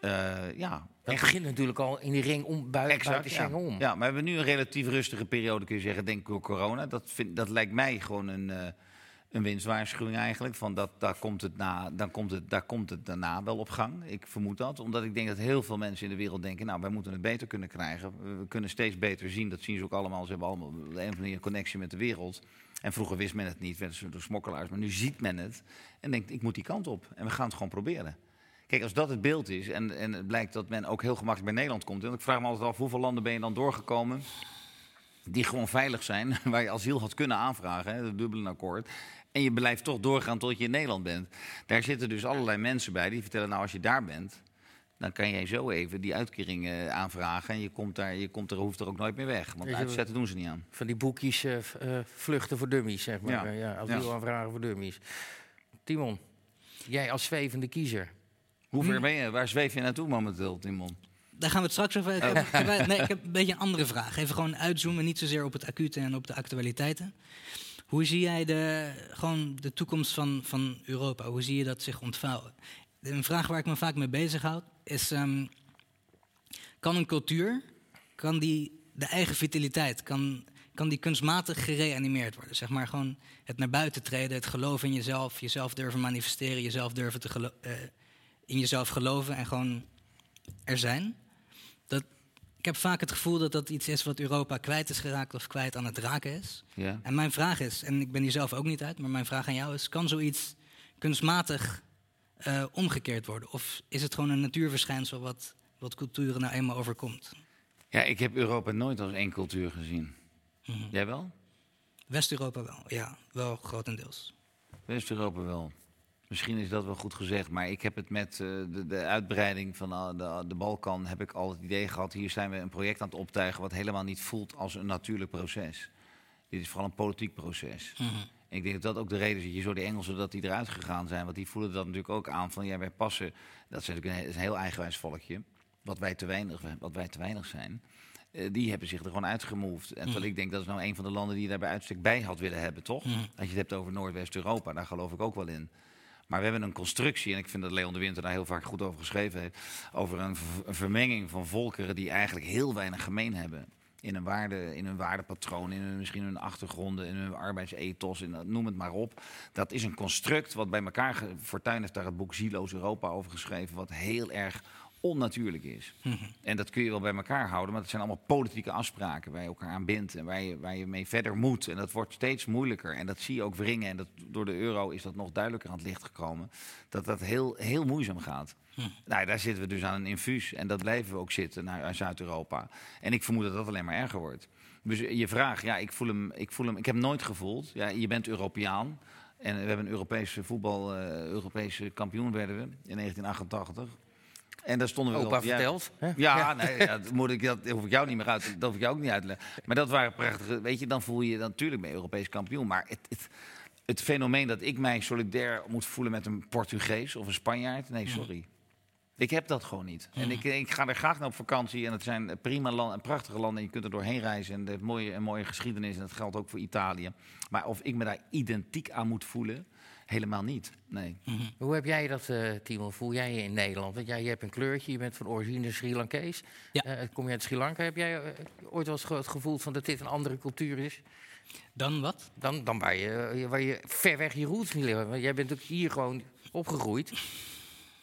eh, ja, Dat echt begint natuurlijk al in die ring om, buiten, Exact, buiten ja. Schengen om. Ja, maar we hebben nu een relatief rustige periode, kun je zeggen, denk ik door corona. Dat, vind, dat lijkt mij gewoon een, eh, een winstwaarschuwing eigenlijk. Van dat, daar, komt het na, dan komt het, daar komt het daarna wel op gang. Ik vermoed dat. Omdat ik denk dat heel veel mensen in de wereld denken, nou, wij moeten het beter kunnen krijgen. We- kunnen steeds beter zien, dat zien ze ook allemaal. Ze hebben allemaal een connectie met de wereld. En vroeger wist men het niet, werden ze door smokkelaars. Maar nu ziet men het en denkt, ik moet die kant op. En we gaan het gewoon proberen. Kijk, als dat het beeld is en, en het blijkt dat men ook heel gemakkelijk bij Nederland komt. En ik vraag me altijd af, hoeveel landen ben je dan doorgekomen die gewoon veilig zijn, waar je asiel had kunnen aanvragen, hè, het Dublin akkoord. En je blijft toch doorgaan tot je in Nederland bent. Daar zitten dus allerlei mensen bij die vertellen, nou als je daar bent, dan kan jij zo even die uitkering eh, aanvragen. En je komt daar, je komt er, hoeft er ook nooit meer weg. Want uitzetten doen ze niet aan. Van die boekjes eh, eh, vluchten voor dummies, zeg maar. Ja. Ja. Ja, asielaanvragen voor dummies. Timon, jij als zwevende kiezer. Hoe ver ben je? Waar zweef je naartoe momenteel, Timon? Daar gaan we het straks over. Ik heb, ik heb- nee, ik heb een beetje een andere vraag. Even gewoon uitzoomen, niet zozeer op het acute en op de actualiteiten. Hoe zie jij de, gewoon de toekomst van, van Europa? Hoe zie je dat zich ontvouwen? Een vraag waar ik me vaak mee bezighoud is: ehm, kan een cultuur, kan die de eigen vitaliteit, kan, kan die kunstmatig gereanimeerd worden? Zeg maar gewoon het naar buiten treden, het geloof in jezelf, jezelf durven manifesteren, jezelf durven te eh, in jezelf geloven en gewoon er zijn. Ik heb vaak het gevoel dat dat iets is wat Europa kwijt is geraakt of kwijt aan het raken is. Ja. En mijn vraag is, en ik ben hier zelf ook niet uit, maar mijn vraag aan jou is: kan zoiets kunstmatig eh, omgekeerd worden? Of is het gewoon een natuurverschijnsel wat, wat culturen nou eenmaal overkomt? ja, ik heb Europa nooit als één cultuur gezien. Mhm. Jij wel? West-Europa wel, ja, wel grotendeels. West-Europa wel. Misschien is dat wel goed gezegd, maar ik heb het met eh, de, de uitbreiding van uh, de, de Balkan, heb ik al het idee gehad, hier zijn we een project aan het optuigen wat helemaal niet voelt als een natuurlijk proces. Dit is vooral een politiek proces. Mhm. En ik denk dat dat ook de reden is dat je zo de Engelsen dat die eruit gegaan zijn, want die voelen dat natuurlijk ook aan van ja, wij passen, dat is natuurlijk een, he- is een heel eigenwijs volkje, wat wij te weinig, wat wij te weinig zijn. Eh, die hebben zich er gewoon uitgemoved. En terwijl ik denk dat is nou een van de landen die je daar bij uitstek bij had willen hebben, toch? Mhm. Als je het hebt over Noordwest-Europa, daar geloof ik ook wel in. Maar we hebben een constructie, en ik vind dat Leon de Winter daar heel vaak goed over geschreven heeft, over een, vermenging van volkeren die eigenlijk heel weinig gemeen hebben. in een, waarde, in hun waardepatroon, in hun, misschien hun achtergronden, in hun arbeidsethos, in, noem het maar op. Dat is een construct wat bij elkaar... Fortuyn heeft daar het boek Zieloos Europa over geschreven... wat heel erg onnatuurlijk is. En dat kun je wel bij elkaar houden, maar het zijn allemaal politieke afspraken waar je elkaar aan bindt en waar je, waar je mee verder moet. En dat wordt steeds moeilijker. En dat zie je ook wringen. En dat, door de euro is dat nog duidelijker aan het licht gekomen. Dat dat heel, heel moeizaam gaat. Nou, daar zitten we dus aan een infuus. En dat blijven we ook zitten naar Zuid-Europa. En ik vermoed dat dat alleen maar erger wordt. Dus je vraag, ja, ik voel hem, ik voel hem, ik heb hem nooit gevoeld. Ja, je bent Europeaan. En we hebben een Europese voetbal, eh, Europese kampioen werden we in 1988. En daar stonden we Opa ja, verteld. hè? ja, Nee, ja, dat, moet ik, dat hoef ik jou niet meer uit, dat hoef ik jou ook niet uit te leggen. Maar dat waren prachtige, weet je, dan voel je je dan natuurlijk mee Europees kampioen. Maar het, het, het fenomeen dat ik mij solidair moet voelen met een Portugees of een Spanjaard, nee, sorry. Ik heb dat gewoon niet. En ik, ik ga er graag naar op vakantie. En het zijn prima landen, prachtige landen. En je kunt er doorheen reizen. En het heeft mooie, een mooie geschiedenis. En dat geldt ook voor Italië. Maar of ik me daar identiek aan moet voelen, helemaal niet. Nee. Hoe heb jij dat, eh Timo? Voel jij je in Nederland? Want jij je hebt een kleurtje, je bent van origine Sri Lankees. Ja. Eh, kom je uit Sri Lanka? Heb jij eh, ooit wel eens het gevoel van dat dit een andere cultuur is? Dan wat? Dan, dan waar, je, waar je ver weg je roots niet liggen. Want jij bent ook hier gewoon opgegroeid.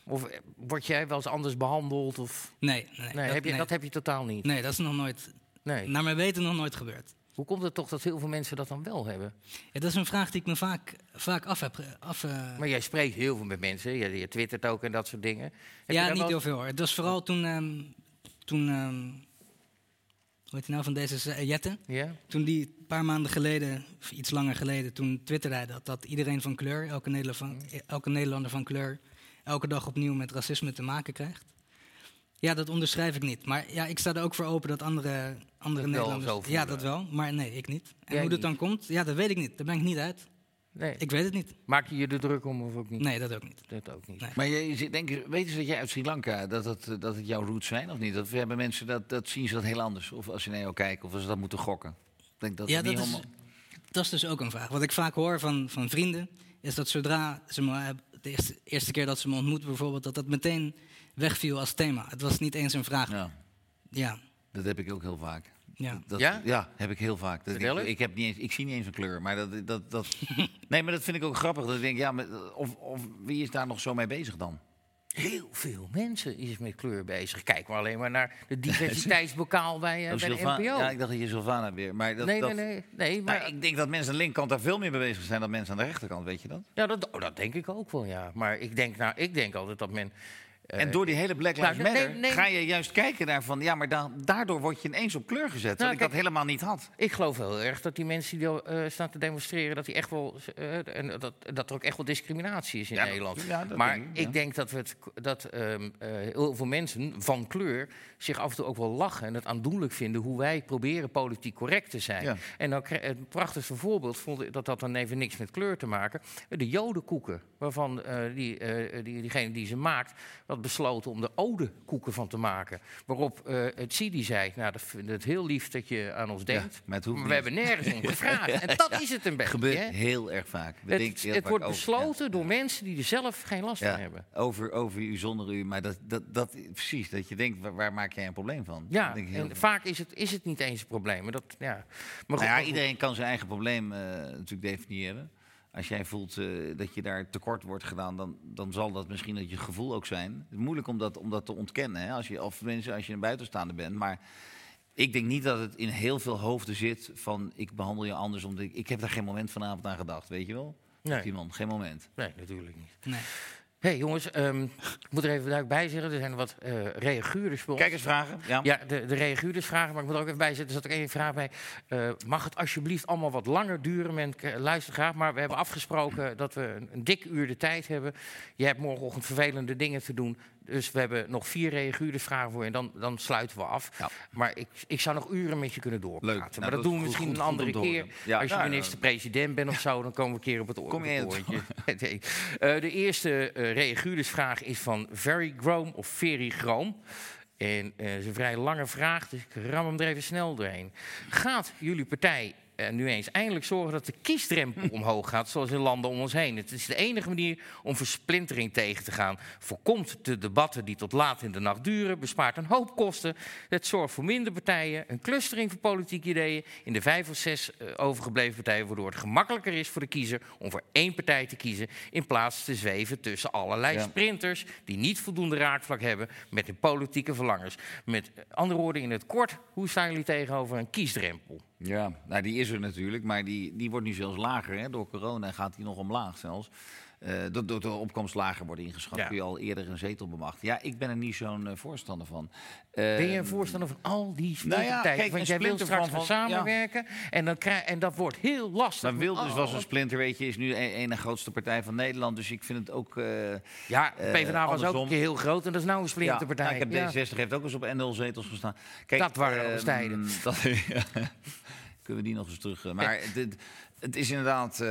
Of word jij wel eens anders behandeld? Of... Nee, nee, Nee, dat, heb je, nee. dat heb je totaal niet. nee, dat is nog nooit, Nee. naar mijn weten nog nooit gebeurd. Hoe komt het toch dat heel veel mensen dat dan wel hebben? Ja, dat is een vraag die ik me vaak, vaak af heb. Af, eh, Maar jij spreekt heel veel met mensen. Je, je twittert ook en dat soort dingen. Heb ja, niet heel veel hoor. Het was vooral toen, ehm, toen ehm, hoe heet hij nou van deze uh, Jette? Ja? Toen die een paar maanden geleden, of iets langer geleden, toen twitterde hij dat, dat iedereen van kleur, elke Nederlander van, elke Nederlander van kleur, elke dag opnieuw met racisme te maken krijgt. Ja, dat onderschrijf ik niet. Maar ja, ik sta er ook voor open dat andere, andere Nederlanders... ja, dat wel. Maar nee, ik niet. En Jij hoe dat dan komt, ja, dat weet ik niet. Daar ben ik niet uit. Nee. Ik weet het niet. Maak je je er druk om of ook niet? Nee, dat ook niet. Dat ook niet. Nee. Maar je, zit- denk, je- weten ze dat jij uit Sri Lanka, dat het, eh, dat het jouw roots zijn of niet? Dat hebben mensen dat, dat zien ze dat heel anders. Of als ze naar jou kijken, of als ze dat moeten gokken. Ik denk dat Ja, dat niet is, helemaal... dat is dus ook een vraag. Wat ik vaak hoor van, van vrienden, is dat zodra ze me hebben, de eerste, eerste keer dat ze me ontmoeten bijvoorbeeld, dat dat meteen wegviel als thema. Het was niet eens een vraag. Ja, Ja, dat heb ik ook heel vaak. ja. Dat, Ja? Ja, heb ik heel vaak. Dat ik, ik, heb niet eens, ik zie niet eens een kleur, maar dat, dat, dat... nee, maar dat vind ik ook grappig. Dat ik denk, ja, maar, of, of wie is daar nog zo mee bezig dan? Heel veel mensen is met kleur bezig. Kijk maar alleen maar naar de diversiteitsbokaal bij, Oh, bij de NPO. Ja, ik dacht dat je Sylvana weer. Maar dat, nee, dat, nee, nee, nee. Maar Maar, ik denk dat mensen aan de linkerkant daar veel meer mee bezig zijn dan mensen aan de rechterkant, weet je dat? ja, dat, oh, dat denk ik ook wel, ja. Maar ik denk, nou, ik denk altijd dat men... eh, En door die hele Black Lives nou, nee, Matter nee. ga je juist kijken naar van... ja, maar daardoor word je ineens op kleur gezet, Nou, wat ik dat helemaal niet had. Ik geloof heel erg dat die mensen die eh, staan te demonstreren, dat, die echt wel, eh, en dat, dat er ook echt wel discriminatie is in Ja, Nederland. ja, maar denk ik, denk dat, we het, dat ehm, eh, heel veel mensen van kleur zich af en toe ook wel lachen en het aandoenlijk vinden hoe wij proberen politiek correct te zijn. En dan, het prachtigste voorbeeld vond ik dat dat dan even niks met kleur te maken. De jodenkoeken, waarvan die, die, diegene die ze maakt, had besloten om de odekoeken van te maken. Waarop eh, het Sidi zei, nou dat vind ik het heel lief dat je aan ons denkt. maar we hebben nergens om gevraagd. En dat is het een beetje. gebeurt hè? heel erg vaak. We Het, heel het vaak wordt over- besloten door mensen die er zelf geen last van hebben. over, over u, zonder u. Maar dat, dat, dat, precies, dat je denkt, waar, waar maak jij een probleem van? Ja, denk ik en vaak is het, is het niet eens een probleem. Maar dat, ja. maar Nou goed. iedereen kan zijn eigen probleem eh, natuurlijk definiëren. Als jij voelt eh, dat je daar tekort wordt gedaan, dan, dan zal dat misschien dat je gevoel ook zijn. Het is moeilijk om dat, om dat te ontkennen, hè? Als je, of mensen als je een buitenstaander bent. Maar ik denk niet dat het in heel veel hoofden zit van ik behandel je anders. Omdat ik, ik heb daar geen moment vanavond aan gedacht, weet je wel? Nee. Iemand, geen moment. Nee, natuurlijk niet. Nee. Hey, jongens, ehm, ik moet er even duidelijk bij zeggen. Er zijn wat eh reaguurders voor ons. Kijkersvragen? Ja. Ja, de, de reaguurders vragen, maar ik moet er ook even bij zetten. Er zat ook één vraag bij. Eh, mag het alsjeblieft allemaal wat langer duren? Men luistert graag, maar we hebben afgesproken dat we een, een dik uur de tijd hebben. Je hebt morgenochtend vervelende dingen te doen. Dus we hebben nog vier reaguurders vragen voor je en dan, dan sluiten we af. Ja. Maar ik, ik zou nog uren met je kunnen doorpraten. Maar Nou, dat, doen we is misschien goed- een andere keer. Ja, Als je minister-president bent of zo, dan komen we een keer op het oor. Kom je. Nee. Eh, de eerste uh, reaguurdersvraag is van Very Groom of Very Groom. En eh, het is een vrij lange vraag, dus ik ram hem er even snel doorheen. Gaat jullie partij eh, nu eens eindelijk zorgen dat de kiesdrempel omhoog gaat, zoals in landen om ons heen. Het is de enige manier om versplintering tegen te gaan. Voorkomt de debatten die tot laat in de nacht duren, bespaart een hoop kosten. Het zorgt voor minder partijen, een clustering van politieke ideeën in de vijf of zes eh, overgebleven partijen, waardoor het gemakkelijker is voor de kiezer om voor één partij te kiezen, in plaats te zweven tussen allerlei Ja. sprinters die niet voldoende raakvlak hebben met hun politieke verlangens. Met andere woorden, in het kort, hoe staan jullie tegenover een kiesdrempel? Ja, nou die is er natuurlijk, maar die, die wordt nu zelfs lager. Hè? Door corona gaat die nog omlaag zelfs. Eh dat door de opkomst lager wordt ingeschat, Ja. kun je al eerder een zetel bemachten. Ja, ik ben er niet zo'n eh, voorstander van. Ben je Eh, een voorstander van al die nou ja, kijk, Want jij wilt straks van- van- ja. samenwerken en, dan krijg, en dat wordt heel lastig. Maar Wilders Oh, was een splinter, weet je, is nu een, een de grootste partij van Nederland. Dus ik vind het ook... eh, Ja, eh, PvdA was ook een keer heel groot en dat is nou een splinterpartij. nou, ik heb Ja. D66 heeft ook eens op NL zetels gestaan. Kijk, Dat waren nog ehm, tijden. dat-. Kunnen we die nog eens terug... eh, Maar het, het, het is inderdaad eh,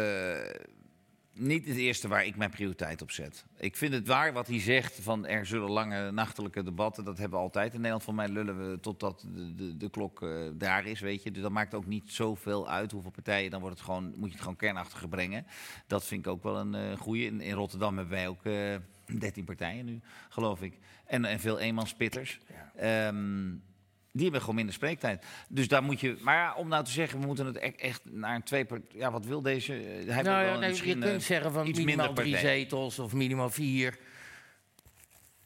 niet het eerste waar ik mijn prioriteit op zet. Ik vind het waar wat hij zegt van er zullen lange nachtelijke debatten. Dat hebben we altijd in Nederland. Van mij lullen we totdat de, de, de klok eh, daar is, weet je. Dus dat maakt ook niet zoveel uit hoeveel partijen. Dan wordt het gewoon, moet je het gewoon kernachtiger brengen. Dat vind ik ook wel een eh goede. In, in Rotterdam hebben wij ook eh 13 partijen nu, geloof ik. En, en veel eenmanspitters. Ehm, die hebben gewoon minder spreektijd. Dus daar moet je. Maar ja, om nou te zeggen, we moeten het e- echt naar een twee. Ja, wat wil deze? eh, Hij wil Nou wel ja, nee, je kunt eh, zeggen van minimaal drie partij. zetels of minimaal vier.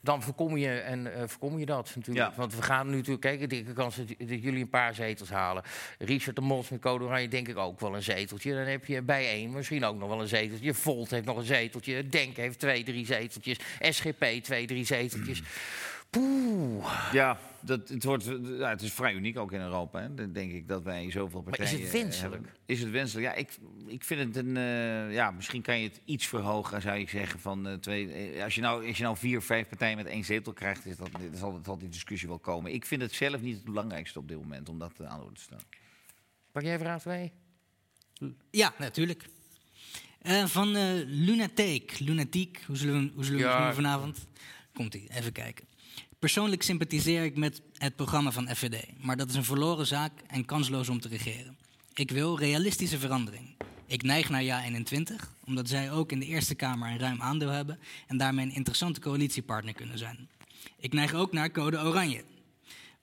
Dan voorkom je, en, eh, voorkom je dat natuurlijk. Ja. Want we gaan nu natuurlijk kijken, dikke kans dat, dat jullie een paar zetels halen. Richard de Mos met Code Oranje denk ik ook wel een zeteltje. Dan heb je bij één misschien ook nog wel een zeteltje. Volt heeft nog een zeteltje. Denk heeft twee, drie zeteltjes. SGP twee, drie zeteltjes. Poeh. Ja, dat, het, wordt, ja, het is vrij uniek ook in Europa. Hè. Dan denk ik dat wij zoveel Maar is partijen het wenselijk? hebben. Is het wenselijk? Ja, ik, ik vind het een... eh, ja, misschien kan je het iets verhogen, zou ik zeggen. Van, eh, twee, eh, als, je nou, als je nou vier, vijf partijen met één zetel krijgt... Is dat, dan zal, zal die discussie wel komen. Ik vind het zelf niet het belangrijkste op dit moment om dat aan de orde te staan. Pak jij vraag twee? Ja, natuurlijk. Eh, van eh Lunatic. Lunatiek, hoe zullen we, hoe zullen we Ja. het noemen vanavond? Komt-ie, even kijken. Persoonlijk sympathiseer ik met het programma van FVD. Maar dat is een verloren zaak en kansloos om te regeren. Ik wil realistische verandering. Ik neig naar Ja 21, omdat zij ook in de Eerste Kamer een ruim aandeel hebben... en daarmee een interessante coalitiepartner kunnen zijn. Ik neig ook naar Code Oranje.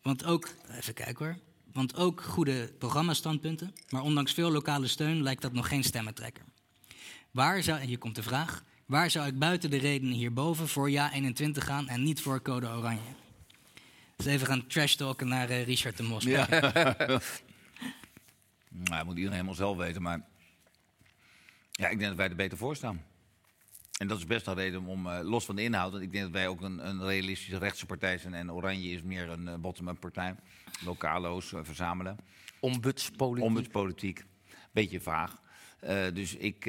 Want ook, even kijken hoor. Want ook goede programmastandpunten, maar ondanks veel lokale steun lijkt dat nog geen stemmentrekker. Waar zou, en hier komt de vraag, waar zou ik buiten de redenen hierboven voor ja 21 gaan en niet voor code oranje? Dus even gaan trash talken naar eh, Richard de Mos. Ja. nou, dat moet iedereen helemaal zelf weten, maar... Ja, ik denk dat wij er beter voor staan. En dat is best een reden om, eh, los van de inhoud... want ik denk dat wij ook een, een realistische rechtse partij zijn... en Oranje is meer een eh, bottom-up partij. Lokalo's eh, verzamelen. Ombudspolitiek. Ombudspolitiek. Beetje vaag. Eh, dus ik...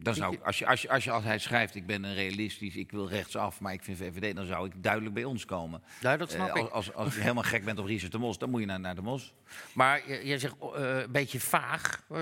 eh, dan zou ik, als, je, als, je, als je als hij schrijft, ik ben een realistisch, ik wil rechtsaf, maar ik vind VVD, dan zou ik duidelijk bij ons komen. Ja, dat snap Eh, ik. als, als, als je helemaal gek bent op Richard de Mos, dan moet je naar, naar de Mos. Maar je- jij zegt eh, een beetje vaag. Eh,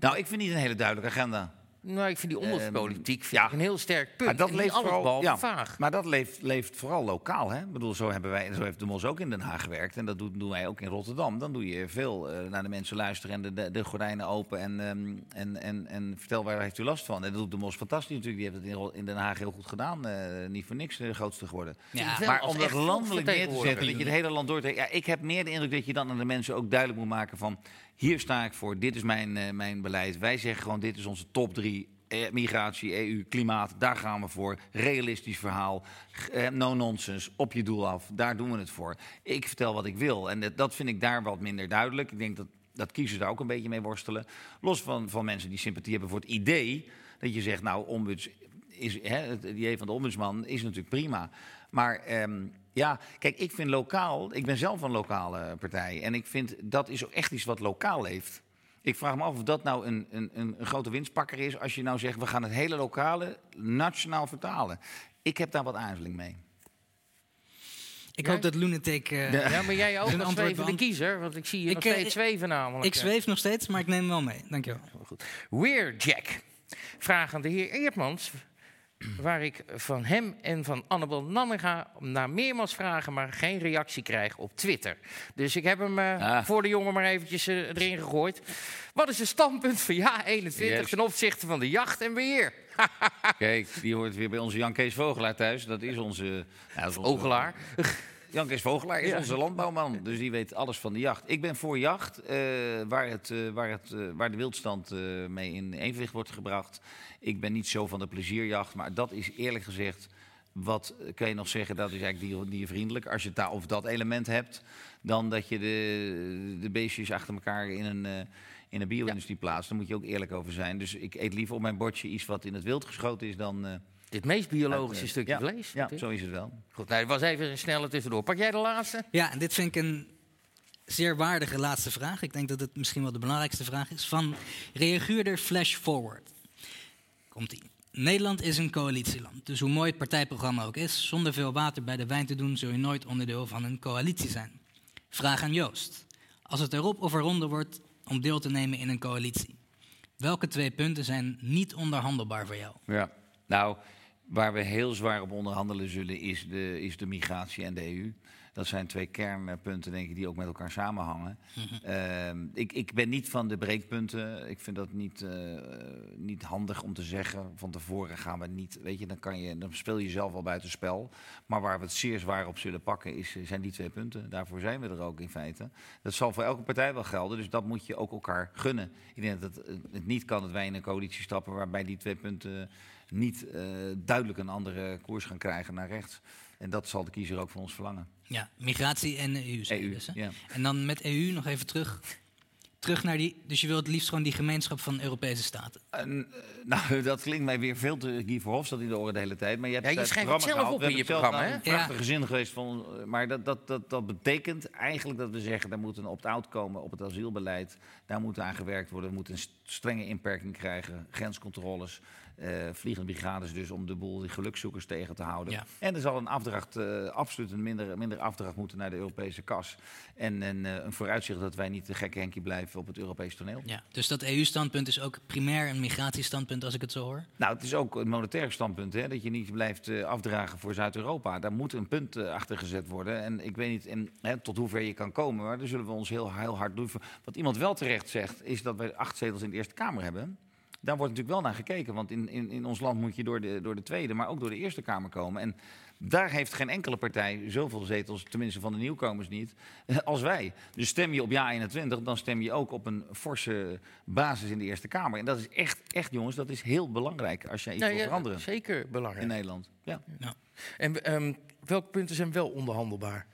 Nou, ik vind niet een hele duidelijke agenda. Nou, ik vind die ombudspolitiek vind ja. een heel sterk punt. Maar dat leeft vooral, ja, vaag. Maar dat leeft, leeft vooral lokaal. Hè? Ik bedoel, zo, hebben wij, zo heeft de Mos ook in Den Haag gewerkt. En dat doen, doen wij ook in Rotterdam. Dan doe je veel eh, naar de mensen luisteren en de, de, de gordijnen open. En, ehm, en, en, en vertel waar heeft u last van. En dat doet de Mos fantastisch natuurlijk. Die heeft het in, in Den Haag heel goed gedaan. Eh, niet voor niks de grootste geworden. Ja, Maar om dat landelijk neer te zetten, dat je het hele land door te... Ja, ik heb meer de indruk dat je dan aan de mensen ook duidelijk moet maken van... hier sta ik voor, dit is mijn, eh, mijn beleid. Wij zeggen gewoon, dit is onze top drie. Eh, migratie, EU, klimaat, daar gaan we voor. Realistisch verhaal, eh, no nonsense, op je doel af. Daar doen we het voor. Ik vertel wat ik wil. En dat, dat vind ik daar wat minder duidelijk. Ik denk dat, dat kiezers daar ook een beetje mee worstelen. Los van, van mensen die sympathie hebben voor het idee... dat je zegt, nou, ombuds is, hè, het idee van de ombudsman is natuurlijk prima. Maar ehm, ja, kijk, ik vind lokaal, ik ben zelf een lokale partij. En ik vind dat is ook echt iets wat lokaal leeft. Ik vraag me af of dat nou een, een, een, grote winstpakker is. als je nou zegt, we gaan het hele lokale nationaal vertalen. Ik heb daar wat aarzeling mee. Ik Jij? hoop dat Lunatic... eh, Ja, maar jij ook antwoord zwevende beant- kiezer. Want ik zie je Ik, nog eh, steeds zweven namelijk. ik zweef nog steeds, maar ik neem hem wel mee. Dankjewel. Weer Jack. Vraag aan de heer Eertmans. Waar ik van hem en van Annabel Nanninga naar meermaals vragen, maar geen reactie krijg op Twitter. Dus ik heb hem eh, Ah. voor de jongen maar eventjes eh, erin gegooid. Wat is het standpunt van ja 21 Juist. ten opzichte van de jacht en beheer? Kijk, die hoort weer bij onze Jan Kees Vogelaar thuis. Dat is onze... Ja, dat is onze- Ogelaar. Jan Kees Vogelaar is Ja. onze landbouwman, dus die weet alles van de jacht. Ik ben voor jacht, eh, waar, het, eh, waar, het, eh, waar de wildstand mee in evenwicht wordt gebracht. Ik ben niet zo van de plezierjacht, maar dat is eerlijk gezegd... Wat kan je nog zeggen, dat is eigenlijk dier- diervriendelijk. Als je daar over dat element hebt, dan dat je de, de beestjes achter elkaar in een, in een bio-industrie plaatst. Daar moet je ook eerlijk over zijn. Dus ik eet liever op mijn bordje iets wat in het wild geschoten is dan... Dit meest biologische uit, stukje ja, vlees. Ja, zo is het wel. Goed, nou, dat was even een snelle tussendoor. Pak jij de laatste? Ja, en dit vind ik een zeer waardige laatste vraag. Ik denk dat het misschien wel de belangrijkste vraag is. Van reaguurder Flash Forward. Komt-ie. Nederland is een coalitieland. Dus hoe mooi het partijprogramma ook is, zonder veel water bij de wijn te doen, zul je nooit onderdeel van een coalitie zijn. Vraag aan Joost. Als het erop of eronder wordt om deel te nemen in een coalitie, welke twee punten zijn niet onderhandelbaar voor jou? Ja, nou, waar we heel zwaar op onderhandelen zullen is de, is de migratie en de EU. Dat zijn twee kernpunten, denk ik, die ook met elkaar samenhangen. Ehm, ik, ik ben niet van de breekpunten. Ik vind dat niet, eh, niet handig om te zeggen. Van tevoren gaan we niet. Weet je, dan, kan je, dan speel je zelf al buitenspel. Maar waar we het zeer zwaar op zullen pakken, is, zijn die twee punten. Daarvoor zijn we er ook in feite. Dat zal voor elke partij wel gelden. Dus dat moet je ook elkaar gunnen. Ik denk dat het, het niet kan dat wij in een coalitie stappen waarbij die twee punten niet eh, duidelijk een andere koers gaan krijgen naar rechts. En dat zal de kiezer ook van ons verlangen. Ja, migratie en EU. EU, dus, hè? ja. En dan met EU nog even terug. Terug naar die. Dus je wilt het liefst gewoon die gemeenschap van Europese staten. En, eh, nou, dat klinkt mij weer veel te Guy Verhofstadt in de oren de hele tijd. Maar je, hebt Ja, je het schrijft het zelf gehaald. op We in je programma, Een prachtige zin geweest. Van, eh, maar dat, dat, dat, dat betekent eigenlijk dat we zeggen... er moet een opt-out komen op het asielbeleid. Daar moet aan gewerkt worden. We moeten een st- strenge inperking krijgen. Grenscontroles. eh, vliegende brigades dus om de boel die gelukzoekers tegen te houden. Ja. En er zal een afdracht, eh, absoluut een minder, minder afdracht moeten naar de Europese kas. En, en eh, een vooruitzicht dat wij niet de gekke Henkie blijven op het Europees toneel. Ja. Dus dat EU-standpunt is ook primair een migratiestandpunt, als ik het zo hoor. Nou, het is ook een monetair standpunt, hè, dat je niet blijft afdragen voor Zuid-Europa. Daar moet een punt achter gezet worden. En ik weet niet en, hè, tot hoever je kan komen, maar daar zullen we ons heel, heel hard doen. Wat iemand wel terecht zegt, is dat we acht zetels in de Eerste Kamer hebben. Daar wordt natuurlijk wel naar gekeken, want in, in, in ons land moet je door de, door de Tweede, maar ook door de Eerste Kamer komen. En daar heeft geen enkele partij zoveel zetels, tenminste van de nieuwkomers niet, als wij. Dus stem je op ja 21, dan stem je ook op een forse basis in de Eerste Kamer. En dat is echt, echt jongens, dat is heel belangrijk als jij iets Nou wil ja, veranderen zeker belangrijk. in Nederland. Ja. En ehm, welke punten zijn wel onderhandelbaar?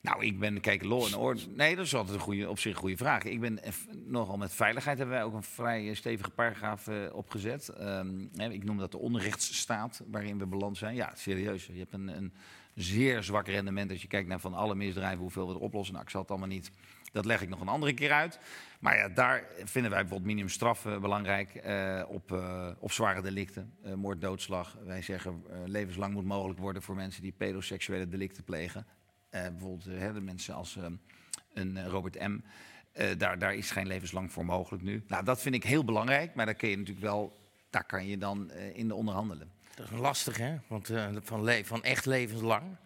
Nou, ik ben, kijk, law and order. Nee, dat is altijd een goede, op zich een goede vraag. Ik ben eh, nogal met veiligheid hebben wij ook een vrij eh, stevige paragraaf eh, opgezet. Ehm, ik noem dat de onrechtsstaat waarin we beland zijn. Ja, serieus. Je hebt een, een zeer zwak rendement als je kijkt naar van alle misdrijven hoeveel we er oplossen. Nou, ik zal het allemaal niet. Dat leg ik nog een andere keer uit. Maar ja, daar vinden wij bijvoorbeeld minimumstraf eh, belangrijk op, op zware delicten. Moord, doodslag. Wij zeggen levenslang moet mogelijk worden voor mensen die pedoseksuele delicten plegen. Eh, bijvoorbeeld eh, hè, mensen als eh, een eh, Robert M. Daar, daar is geen levenslang voor mogelijk nu. Nou, dat vind ik heel belangrijk, maar daar kun je natuurlijk wel, daar kan je dan in de onderhandelen. Dat is lastig, hè? Want van, van echt levenslang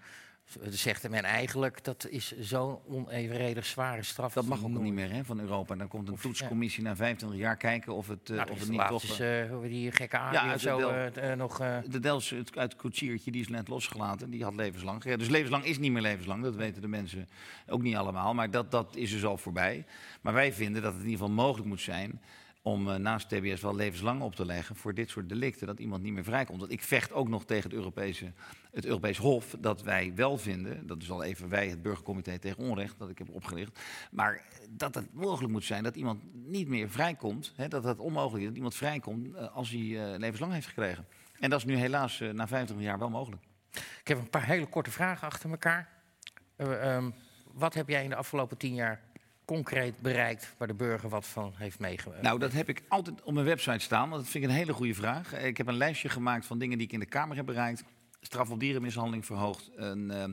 zegt men eigenlijk dat is zo'n onevenredig zware straf. Dat mag ook niet meer hè, van Europa. Dan komt een toetscommissie na 25 jaar kijken of het, eh, Nou, of het niet toch... eh, hoe we die gekke Ja, of uit zo Del- eh, eh, nog... eh, De Dels het- uit het koetsiertje, die is net losgelaten. Die had levenslang. Ja, dus levenslang is niet meer levenslang. Dat weten de mensen ook niet allemaal. Maar dat, dat is dus al voorbij. Maar wij vinden dat het in ieder geval mogelijk moet zijn... om eh, naast TBS wel levenslang op te leggen voor dit soort delicten. Dat iemand niet meer vrijkomt. Want ik vecht ook nog tegen het Europese, het Europees Hof... dat wij wel vinden, dat is al even wij, het Burgercomité tegen Onrecht... dat ik heb opgericht. Maar dat het mogelijk moet zijn dat iemand niet meer vrijkomt. Hè, dat het onmogelijk is dat iemand vrijkomt eh, als hij eh, levenslang heeft gekregen. En dat is nu helaas na 25 jaar wel mogelijk. Ik heb een paar hele korte vragen achter elkaar. Eh, ehm, wat heb jij in de afgelopen tien jaar concreet bereikt waar de burger wat van heeft meegemaakt? Nou, dat heb ik altijd op mijn website staan, want dat vind ik een hele goede vraag. Eh, Ik heb een lijstje gemaakt van dingen die ik in de Kamer heb bereikt. Straf op dierenmishandeling verhoogd. Een, eh,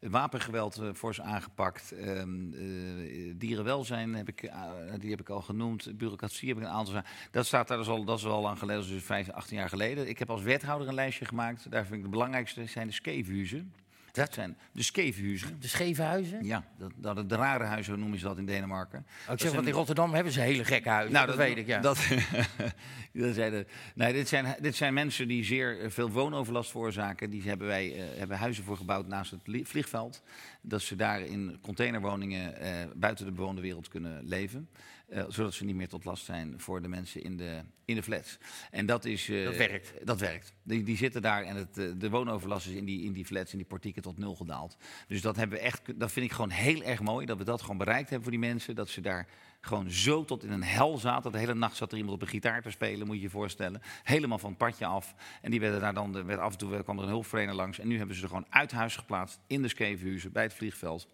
Wapengeweld eh, fors aangepakt. Ehm, eh, dierenwelzijn heb ik, eh, die heb ik al genoemd. Bureaucratie heb ik een aantal zaken. Dat, staat daar dus al, dat is al lang geleden, dat dus 15, 18 jaar geleden. Ik heb als wethouder een lijstje gemaakt. Daar vind ik de belangrijkste zijn de skeefhuizen. Dat zijn de skeefhuizen. De scheve huizen? Ja, dat, dat, de rare huizen noemen ze dat in Denemarken. Oh, ik Dat zeg, want in Rotterdam hebben ze hele gekke huizen. nou, dat, weet ik, ja. Dat, dat zijn de, nee, dit, zijn, dit zijn mensen die zeer eh, veel woonoverlast veroorzaken. Die hebben wij eh, hebben huizen voor gebouwd naast het li- vliegveld. Dat ze daar in containerwoningen eh, buiten de bewoonde wereld kunnen leven. Eh, zodat ze niet meer tot last zijn voor de mensen in de, in de flats. En dat is... eh, Dat werkt. Dat werkt. Die, die zitten daar en het, eh, de woonoverlast is in die, in die flats, in die portieken tot nul gedaald. Dus dat, hebben we echt, dat vind ik gewoon heel erg mooi. Dat we dat gewoon bereikt hebben voor die mensen. Dat ze daar gewoon zo tot in een hel zaten. De hele nacht zat er iemand op een gitaar te spelen, moet je je voorstellen. Helemaal van het padje af. En die werden daar dan, de- werd af en toe kwam er een hulpverlener langs. En nu hebben ze er gewoon uit huis geplaatst, in de skeefhuizen, bij het vliegveld.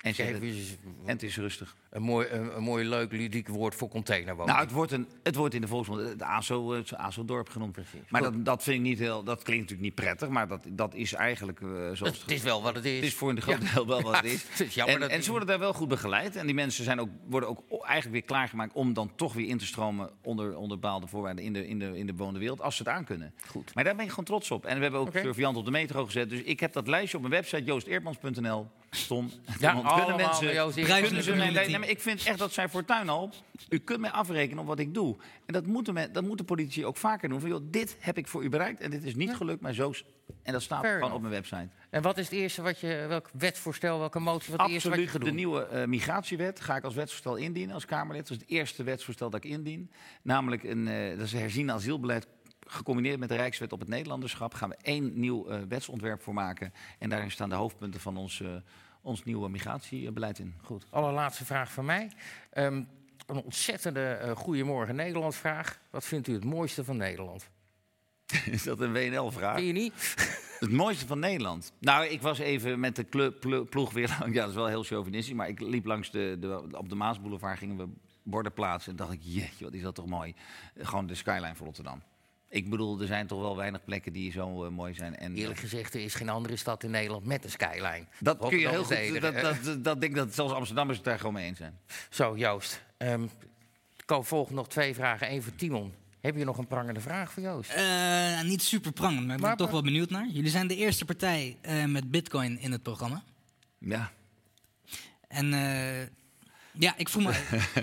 En, ze is en het is rustig. Een mooi, een, een mooi leuk ludiek woord voor containerwoning. Nou, het wordt, een, het wordt in de volksmond het ASO, het ASO-dorp genoemd. Maar dat, dat vind ik niet heel, dat klinkt natuurlijk niet prettig, maar dat, dat is eigenlijk eh, zoals het, het is wel wat het is. Het is voor een groot Ja. deel wel wat het Ja, is. het is jammer en, dat en ze worden daar wel goed begeleid. En die mensen zijn ook, worden ook eigenlijk weer klaargemaakt om dan toch weer in te stromen onder, onder bepaalde voorwaarden in de, in, de, in de bewoonde wereld, als ze het aan kunnen. Goed. Maar daar ben ik gewoon trots op. En we hebben ook Oké. surveillant op de metro gezet. Dus ik heb dat lijstje op mijn website joosteerdmans.nl. Tom. Ja, allemaal bij Joost kunnen ze de nee, maar ik vind echt dat zij fortuin al. U kunt mij afrekenen op wat ik doe. En dat moeten, dat moeten politici ook vaker doen. Van, joh, dit heb ik voor u bereikt en dit is niet gelukt, maar zo. En dat staat Fair gewoon op mijn website. En wat is het eerste wat je, welk wetsvoorstel, welke motie, wat het eerste wat je Absoluut. De nieuwe eh, migratiewet ga ik als wetsvoorstel indienen als Kamerlid. Dat is het eerste wetsvoorstel dat ik indien. Namelijk een, eh, dat is een herzien asielbeleid. Gecombineerd met de Rijkswet op het Nederlanderschap gaan we één nieuw eh, wetsontwerp voor maken. En daarin staan de hoofdpunten van ons, eh, ons nieuwe migratiebeleid in. Goed, allerlaatste vraag van mij. Ehm, een ontzettende eh Goedemorgen Nederland vraag. Wat vindt u het mooiste van Nederland? Is dat een WNL-vraag? Vind je niet? Het mooiste van Nederland. Nou, ik was even met de ploeg weer lang. Ja, dat is wel heel chauvinistisch. Maar ik liep langs de, de op de Maasboulevard gingen we borden plaatsen. En dacht ik, jeetje, wat is dat toch mooi. Gewoon de skyline van Rotterdam. Ik bedoel, er zijn toch wel weinig plekken die zo eh, mooi zijn. En, Eerlijk gezegd, er is geen andere stad in Nederland met een skyline. dat kun je heel goed. Dat, hè? dat, dat, denk ik dat zelfs Amsterdammers het daar gewoon mee eens zijn. Zo, Joost. ehm er komen volgen nog twee vragen. Eén voor Timon. Heb je nog een prangende vraag voor Joost? Eh, niet super prangend, maar ik ben er toch wel benieuwd naar. Jullie zijn de eerste partij eh, met bitcoin in het programma. Ja, En eh, ja, ik voel me...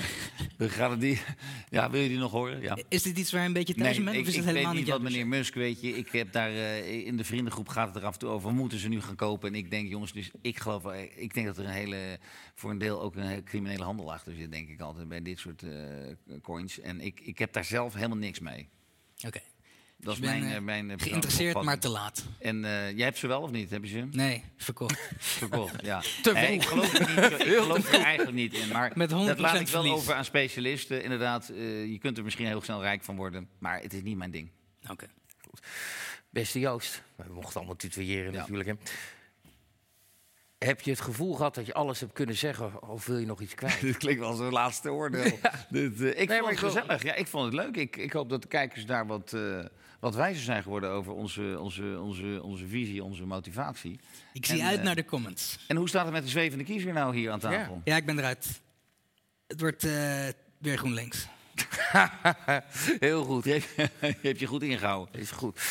we gaan het die. Ja, wil je die nog horen? Ja. is dit iets waar je een beetje thuis in bent? ik, Of is ik het helemaal weet niet niet wat meneer Musk weet je. Ik heb daar eh, in de vriendengroep gaat het er af en toe over. Moeten ze nu gaan kopen? En ik denk, jongens, dus ik geloof, ik denk dat er een hele, voor een deel ook een criminele handel achter zit, denk ik altijd bij dit soort eh, coins. En ik, ik heb daar zelf helemaal niks mee. Oké. Dat is Dus mijn, eh, eh, mijn eh, Geïnteresseerd, maar te laat. En eh, jij hebt ze wel of niet? Heb je ze Nee, verkocht. verkocht? Ja. Te Nee, vroeg. ik geloof er, niet, ik geloof er eigenlijk niet in. Maar Met 100% dat laat ik wel verlies. over aan specialisten. Inderdaad, eh, je kunt er misschien heel snel rijk van worden. Maar het is niet mijn ding. Oké. Beste Joost, we mochten allemaal tutoyeren Ja. natuurlijk. Hè. Heb je het gevoel gehad dat je alles hebt kunnen zeggen of wil je nog iets kwijt? Dit klinkt wel als een laatste oordeel. Dit, ik maar vond het gezellig. Ja, ik vond het leuk. Ik, ik hoop dat de kijkers daar wat, eh, wat wijzer zijn geworden over onze, onze, onze, onze visie, onze motivatie. Ik zie En, uit eh, naar de comments. En hoe staat het met de zwevende kiezer nou hier aan tafel? Ja, ik ben eruit. Het wordt eh, weer GroenLinks. Heel goed. Je, hebt, je goed ingehouden. Is goed.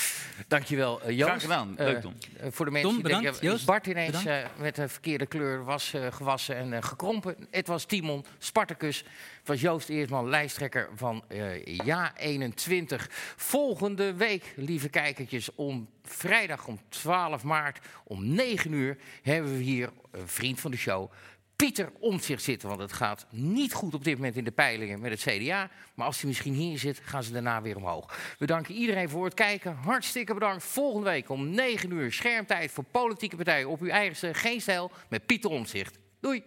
Dankjewel, eh, Joost. Graag gedaan. Leuk, Tom. Eh, voor de mensen Tom, die denken, Joost, Bart ineens eh, met de verkeerde kleur was eh, gewassen en eh, gekrompen. Het was Timon Spartacus. Het was Joost Eersman, lijsttrekker van eh Ja 21. Volgende week, lieve kijkertjes, om vrijdag om 12 maart om 9 uur... hebben we hier een vriend van de show... Pieter Omtzicht zitten. Want het gaat niet goed op dit moment in de peilingen met het CDA. Maar als hij misschien hier zit, gaan ze daarna weer omhoog. We danken iedereen voor het kijken. Hartstikke bedankt. Volgende week om 9 uur schermtijd voor politieke partijen op uw eigen Geen Stijl met Pieter Omzicht. Doei!